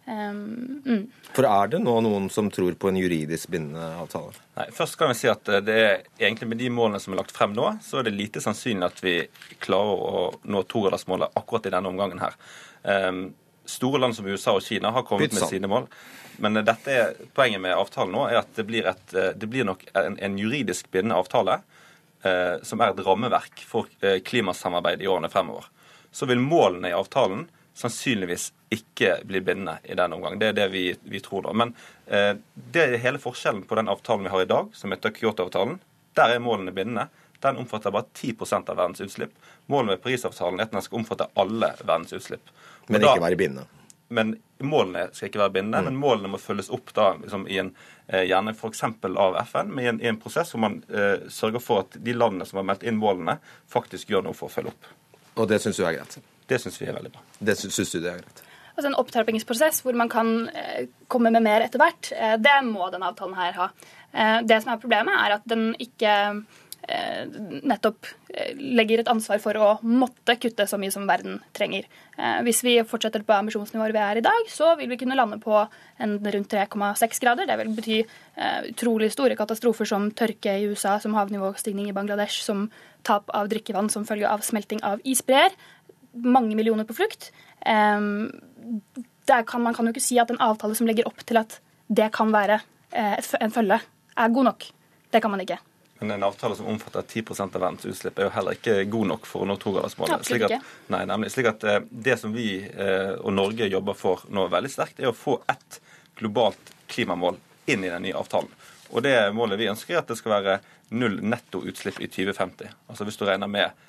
Um, mm. For er det nå noen som tror på en juridisk bindende avtale? Nei, først kan vi si at eh, det er egentlig Med de målene som er lagt frem nå, så er det lite sannsynlig at vi klarer å nå togradersmålet akkurat i denne omgangen her. Um, store land som USA og Kina har kommet med sine mål. Men uh, dette er, poenget med avtalen nå er at det blir, et, uh, det blir nok en, en, juridisk bindende avtale uh, som er et rammeverk for klimasamarbeid i årene fremover. Så vil målene i avtalen sannsynligvis ikke blir bindende i den omgang. Det er det vi, vi tror da. Men eh, det er hele forskjellen på den avtalen vi har i dag, som heter Kyoto-avtalen. Der er målene bindende. Den omfatter bare 10% av verdens utslipp. Målet med Parisavtalen er at den skal omfatte alle verdens utslipp. Men da, ikke være bindende? Men Målene skal ikke være bindende, mm. men målene må følges opp da, liksom, i en, eh, gjerne f.eks. av FN, med en, i en prosess hvor man eh, sørger for at de landene som har meldt inn målene, faktisk gjør noe for å følge opp. Og det syns du er greit? Det syns vi er veldig bra. Det syns du det er greit? Altså En opptrappingsprosess hvor man kan eh, komme med mer etter hvert, eh, det må denne avtalen her ha. Eh, det som er problemet, er at den ikke nettopp legger et ansvar for å måtte kutte så mye som verden trenger. Eh, hvis vi fortsetter på ambisjonsnivået vi er i dag, så vil vi kunne lande på en rundt 3,6 grader. Det vil bety utrolig store katastrofer som tørke i USA, som havnivåstigning i Bangladesh, som tap av drikkevann som følge av smelting av isbreer mange millioner på flukt. Kan, man kan jo ikke si at en avtale som legger opp til at det kan være eh, en følge, er god nok. Det kan man ikke. Men en avtale som omfatter 10% av verdens utslipp, er jo heller ikke god nok for å nå togradersmålet. Slik at, nei, nemlig, slik at eh, Det som vi eh, og Norge jobber for nå veldig sterkt, er å få ett globalt klimamål inn i den nye avtalen. Og det målet vi ønsker, er at det skal være null netto utslipp i 2050. Altså Hvis du regner med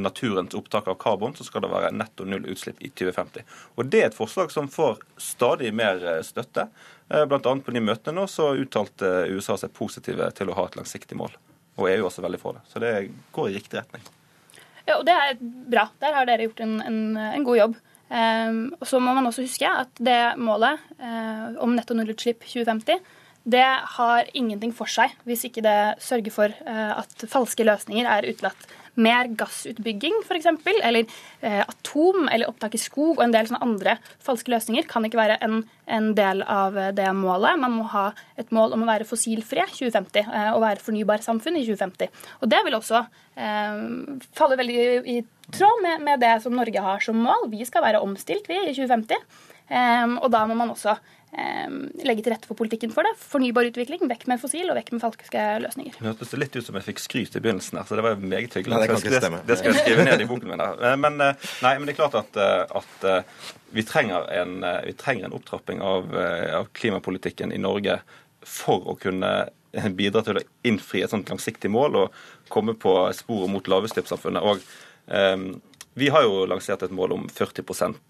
naturens opptak av karbon, så skal det være netto null utslipp i 2050. Og Det er et forslag som får stadig mer eh, støtte. Eh, Bl.a. på de møtene nå så uttalte USA seg positive til å ha et langsiktig mål. Og EU også veldig for det. Så det går i riktig retning. Ja, og Det er bra. Der har dere gjort en, en, en god jobb. Um, og Så må man også huske at det målet uh, om netto nullutslipp 2050 det har ingenting for seg hvis ikke det sørger for at falske løsninger er utelatt mer gassutbygging f.eks., eller eh, atom eller opptak i skog og en del sånne andre falske løsninger kan ikke være en, en, del av det målet. Man må ha et mål om å være fossilfrie 2050 eh, og være fornybarsamfunn i 2050. Og det vil også eh, falle veldig i tråd med, med, det som Norge har som mål. Vi skal være omstilt, vi, i 2050. Um, og da må man også legge til rette for politikken for det. Fornybar utvikling, vekk med fossil og vekk med falske løsninger. Det hørtes litt ut som jeg fikk skryt i begynnelsen her, så det var meget hyggelig. Nei, det kan ikke stemme. Det, skal jeg skrive ned i boken min. her. Men, nei, men det er klart at, at vi, trenger en, vi, trenger en, opptrapping av, av klimapolitikken i Norge for å kunne bidra til å innfri et sånt langsiktig mål og komme på sporet mot lavutslippssamfunnet. Og um, vi har jo lansert et mål om 40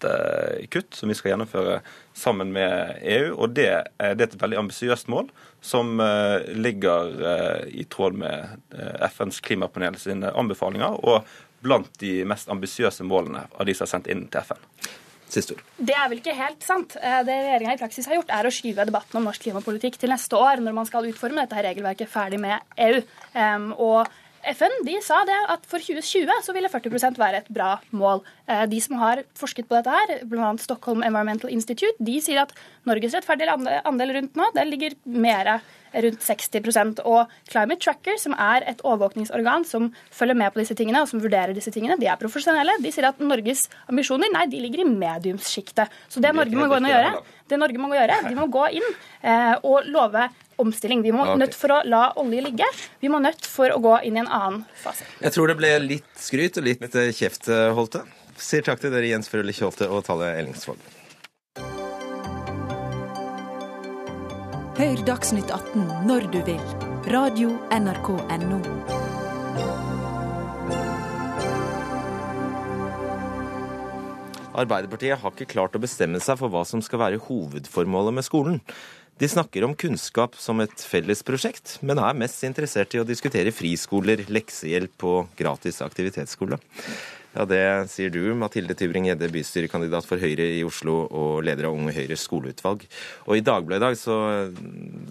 eh, kutt, som vi skal gjennomføre sammen med EU. og Det, det er et veldig ambisiøst mål, som eh, ligger i tråd med FNs klimapanel sine anbefalinger, og blant de mest ambisiøse målene av de som er sendt inn til FN. Det er vel ikke helt sant. Det regjeringa i praksis har gjort, er å skyve debatten om norsk klimapolitikk til neste år, når man skal utforme dette regelverket ferdig med EU. og FN de sa det at for 2020 så ville 40% være et bra mål. Eh, de som har forsket på dette, her, bl.a. Stockholm Environmental Institute, de sier at Norges rettferdige andel rundt nå det ligger mer rundt 60% Og Climate Tracker, som er et overvåkningsorgan som følger med på disse tingene og som vurderer disse tingene, de er profesjonelle. De sier at Norges ambisjoner nei, de ligger i mediumssjiktet. Så det Norge må gå inn og gjøre, det Norge må gjøre, de må gå inn eh, og love omstilling. Vi må okay. nødt for å la olje ligge. Vi må nødt for å gå inn i en annen fase. Jeg tror det ble litt skryt og litt eh, kjeft, eh, Holte. Sier takk til dere, Jens Frølich Holte og Talle Ellingsvåg. Hør Dagsnytt 18 når du vil. Radio NRK Radio.nrk.no. Arbeiderpartiet har ikke klart å bestemme seg for hva som skal være hovedformålet med skolen. De snakker om kunnskap som et felles prosjekt, men er mest interessert i å diskutere friskoler, leksehjelp og gratis aktivitetsskole. Ja, Det sier du, Mathilde Tybring-Gjedde, bystyrekandidat for Høyre i Oslo og leder av Unge Høyres skoleutvalg. Og I Dagbladet i dag så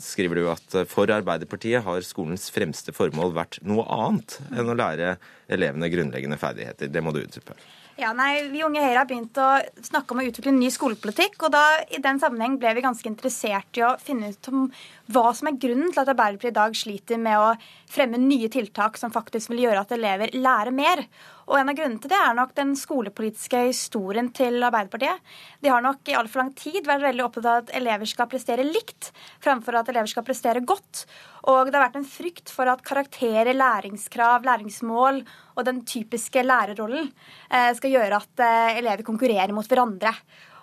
skriver du at for Arbeiderpartiet har skolens fremste formål vært noe annet enn å lære elevene grunnleggende ferdigheter. Det må du utdype. Ja, nei, Vi Unge Høyre har begynt å snakke om å utvikle en ny skolepolitikk. og da, I den sammenheng ble vi ganske interessert i å finne ut om hva som er grunnen til at Arbeiderpartiet i dag sliter med å fremme nye tiltak som faktisk vil gjøre at elever lærer mer. Og En av grunnene til det er nok den skolepolitiske historien til Arbeiderpartiet. De har nok i altfor lang tid vært veldig opptatt av at elever skal prestere likt, fremfor at elever skal prestere godt. Og det har vært en frykt for at karakterer, læringskrav, læringsmål og den typiske lærerrollen eh, skal gjøre at eh, elever konkurrerer mot hverandre.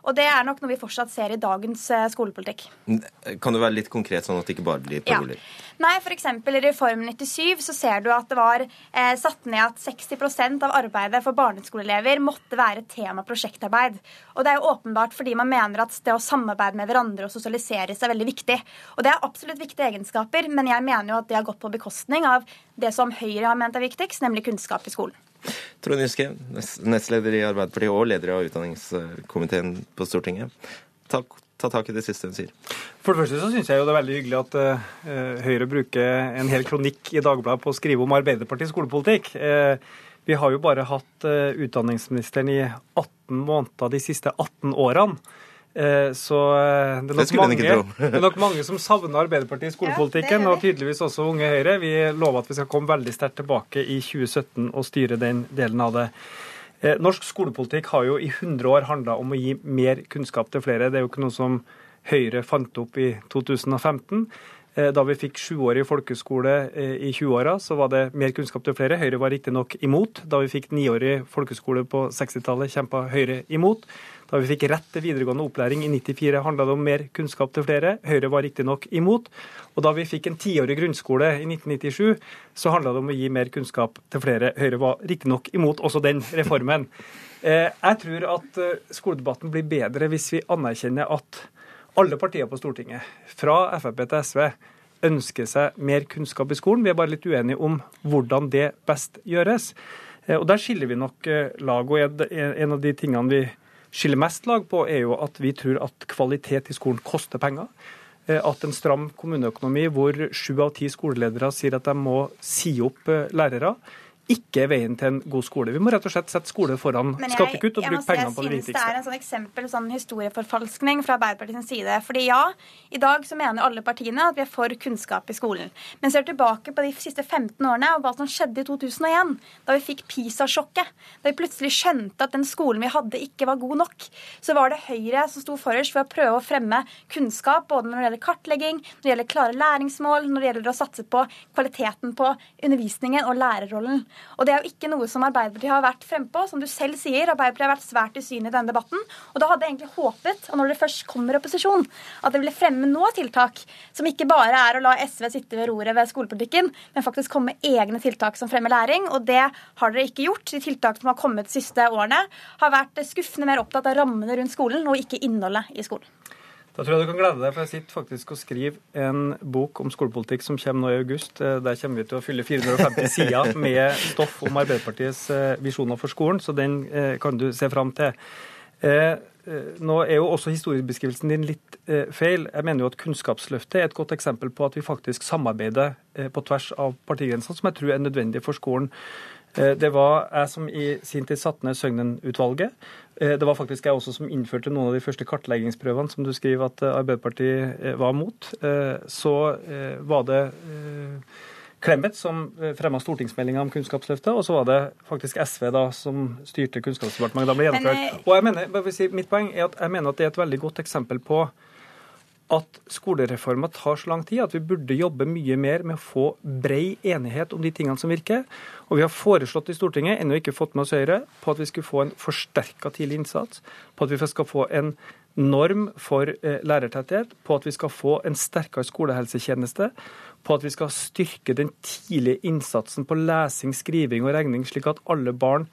Og det er nok noe vi fortsatt ser i dagens eh, skolepolitikk. Kan du være litt konkret, sånn at det ikke bare blir paroler? Ja. Nei, f.eks. i Reform 97 så ser du at det var eh, satt ned at 60% av arbeidet for barneskoleelever måtte være tema prosjektarbeid. Og det er jo åpenbart fordi man mener at det å samarbeide med hverandre og sosialisere seg er veldig viktig. Og det er absolutt viktige egenskaper, men jeg mener jo at det har gått på bekostning av det som Høyre har ment er viktigst, nemlig kunnskap i skolen. Trond Giske, nestleder i Arbeiderpartiet og leder av utdanningskomiteen på Stortinget. Takk, ta tak i det siste hun sier. For det første så syns jeg jo det er veldig hyggelig at uh, Høyre bruker en hel kronikk i Dagbladet på å skrive om Arbeiderpartiets skolepolitikk. Uh, vi har jo bare hatt uh, utdanningsministeren i 18 måneder de siste 18 årene. Eh, så eh, det er, nok mange, det er nok mange som savner Arbeiderpartiet i skolepolitikken, ja, og tydeligvis også Unge Høyre. Vi lover at vi skal komme veldig sterkt tilbake i 2017 og styre den delen av det. Eh, norsk skolepolitikk har jo i 100 år handla om å gi mer kunnskap til flere. Det er jo ikke noe som Høyre fant opp i 2015. Da vi fikk sjuårig folkeskole i 20-åra, så var det mer kunnskap til flere. Høyre var riktignok imot. Da vi fikk niårig folkeskole på 60-tallet, kjempa Høyre imot. Da vi fikk rett til videregående opplæring i 94, handla det om mer kunnskap til flere. Høyre var riktignok imot. Og da vi fikk en tiårig grunnskole i 1997, så handla det om å gi mer kunnskap til flere. Høyre var riktignok imot også den reformen. Eh, jeg tror at eh, skoledebatten blir bedre hvis vi anerkjenner at alle partier på Stortinget, fra Frp til SV, ønsker seg mer kunnskap i skolen. Vi er bare litt uenige om hvordan det best gjøres. Eh, og Der skiller vi nok lag. og En av de tingene vi skiller mest lag på, er jo at vi tror at kvalitet i skolen koster penger. Eh, at en stram kommuneøkonomi hvor sju av ti skoleledere sier at de må si opp eh, lærere, ikke er veien til en god skole. Vi må rett og slett sette skole foran jeg- skattekutt og jeg bruke jeg pengene på det synes Det er en sånn eksempel sånn historieforfalskning fra Arbeiderpartiets side. Fordi ja, i dag så mener alle partiene at vi er for kunnskap i skolen. Men ser tilbake på de siste 15 årene og hva som skjedde i 2001, da vi fikk PISA-sjokket, da vi plutselig skjønte at den skolen vi hadde ikke var god nok, så var det Høyre som sto forrest for å prøve å fremme kunnskap både når det gjelder kartlegging, når det gjelder klare læringsmål, når det gjelder å satse på kvaliteten på undervisningen og lærerrollen. Og det er jo ikke noe som Arbeiderpartiet har vært frempå. Som du selv sier, Arbeiderpartiet har vært svært usynlig i denne debatten. Og da hadde jeg egentlig håpet, og når det først kommer opposisjon, at det ville fremme nå tiltak som ikke bare er å la SV sitte ved roret ved skolepolitikken, men faktisk komme med egne tiltak som fremmer læring. Og det har dere ikke gjort. De tiltakene som har kommet de siste årene, har vært skuffende mer opptatt av rammene rundt skolen og ikke innholdet i skolen. Da tror jeg du kan glede deg, for jeg sitter faktisk og skriver en bok om skolepolitikk som kommer nå i august. Eh, Der kommer vi til å fylle 450 sider med stoff om Arbeiderpartiets eh, visjoner for skolen, så den eh, kan du se fram til. Nå er jo også historiebeskrivelsen din litt feil. Jeg mener jo at Kunnskapsløftet er et godt eksempel på at vi faktisk samarbeider på tvers av partigrensene, som jeg tror er nødvendig for skolen. Eh, Det var jeg som i sin tid satte ned Søgnen-utvalget. Eh, Det var faktisk jeg også som innførte noen av de første kartleggingsprøvene som du skriver at eh, Arbeiderpartiet var mot. Så var det Clemet som fremma stortingsmeldinga om Kunnskapsløftet, og så var det faktisk SV da som styrte Kunnskapsdepartementet. Da ble gjennomført. Og jeg mener, bare si, Mitt poeng er at jeg mener at det er et veldig godt eksempel på at skolereformer tar så lang tid at vi burde jobbe mye mer med å få brei enighet om de tingene som virker. Og vi har foreslått i Stortinget, ennå ikke fått med oss Høyre, på at vi skulle få en forsterka tidlig innsats, på at vi skal få en norm for eh, lærertetthet, på at vi skal få en sterkere skolehelsetjeneste, på at vi skal styrke den tidlige innsatsen på lesing, skriving og regning, slik at alle barn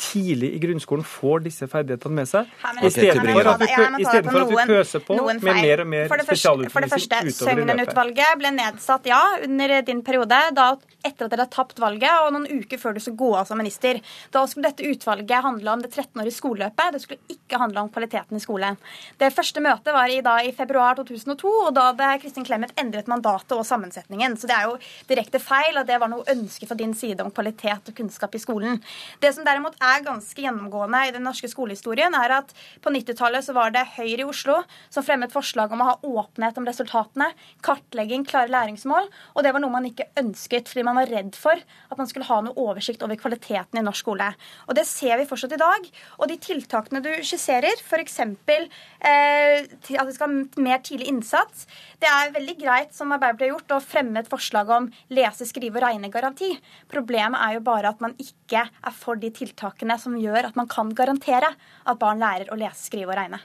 tidlig i grunnskolen får disse ferdighetene med seg. Ja, Istedenfor at vi, Ja, det at vi pøser på med mer og mer det for det første utover i løpet. Søgnen-utvalget ble nedsatt, ja, under din periode, da etter at dere hadde tapt valget, og noen uker før du skulle gå av som minister. Da skulle dette utvalget handle om det 13-årige skoleløpet. Det skulle ikke handle om kvaliteten i skolen. Det første møtet var i, da, i februar 2002, og da hadde Kristin Clemet endret mandatet og sammensetningen. Så det er jo direkte feil at det var noe ønske fra din side om kvalitet og kunnskap i skolen. Det som derimot er ganske gjennomgående i den norske skolehistorien, er at på 90-tallet så var det Høyre i Oslo som fremmet forslag om å ha åpenhet om resultatene, kartlegging, klare læringsmål, og det var noe man ikke ønsket fordi man var redd for at man skulle ha noe oversikt over kvaliteten i norsk skole. Og det ser vi fortsatt i dag. Og de tiltakene du skisserer, f.eks. Eh, at vi skal ha mer tidlig innsats, det er veldig greit som Arbeiderpartiet har gjort, å fremme et forslag om lese-, skrive- og regnegaranti. Problemet er jo bare at man ikke er for de tiltakene som gjør at man kan garantere at barn lærer å lese, skrive og regne.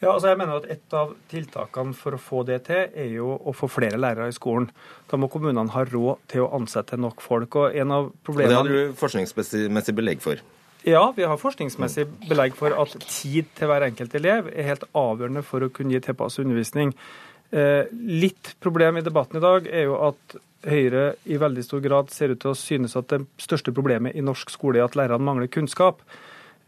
Ja, altså jeg mener at Et av tiltakene for å få det til, er jo å få flere lærere i skolen. Da må kommunene ha råd til å ansette nok folk. og en av Og det har du forskningsmessig belegg for. Ja, vi har forskningsmessig belegg for at tid til hver enkelt elev er helt avgjørende for å kunne gi tilpasset undervisning. Eh, litt problem i debatten i dag er jo at Høyre i veldig stor grad ser ut til å synes at det største problemet i norsk skole er at lærerne mangler kunnskap.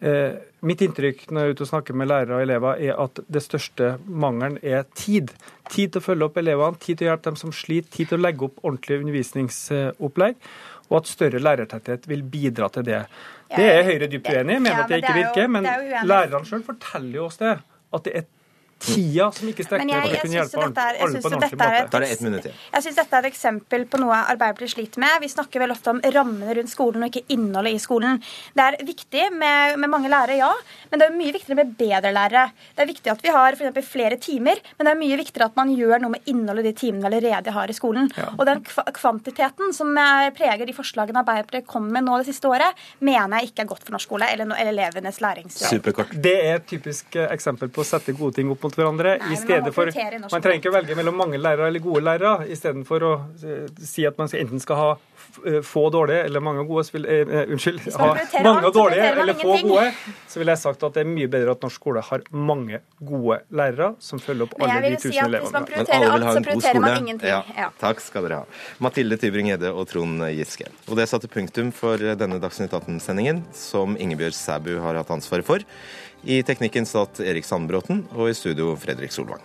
Eh, mitt inntrykk når jeg er ute og snakker med lærere og elever, er at det største mangelen er tid. Tid til å følge opp elevene, tid til å hjelpe dem som sliter, tid til å legge opp ordentlig undervisningsopplegg. Og at større lærertetthet vil bidra til det. Det er Høyre dypt uenig i, mener Ja, at det ikke er virker. Men er lærerne sjøl forteller jo oss det. At det er tida som ikke strekker til for å kunne hjelpe dette er- alle på en ordentlig måte. Da er det ett minutt igjen. Jeg synes dette er et eksempel på noe Arbeiderpartiet sliter med. Vi snakker vel ofte om rammene rundt skolen og ikke innholdet i skolen. Det er viktig med, med mange lærere, ja, men det er mye viktigere med bedre lærere. Det er viktig at vi har eksempel flere timer, men det er mye viktigere at man gjør noe med innholdet i de timene vi allerede har i skolen. Og den kvantiteten som eh, preger de forslagene Arbeiderpartiet kommer med nå det siste året, mener jeg ikke er godt for norsk skole eller, eller elevenes lærings... Det er et typisk eh, eksempel på å sette gode ting opp mot hverandre. Nei, i man for, Man trenger ikke å velge mellom mange lærere eller gode lærere. Istedenfor å eh, si at man enten skal ha eh, få dårlige eller mange gode, vil, eh, eh, unnskyld, ha mange alt, dårlige man eller få ingenting. gode, så ville jeg sagt at det er mye bedre at norsk skole har mange gode lærere som følger opp alle de tusen si at hvis elevene. man Men prioriterer alle vil alt, ha så en god prioriterer man skole. ingenting. Ja, Ja. takk skal dere ha. Mathilde Tybring-Gjedde og Trond Giske. Og det satte punktum for denne Dagsnytt 18-sendingen, som Ingebjørg Sæbu har hatt ansvaret for. I teknikken satt Erik Sandbråten, og i studio Fredrik Solvang.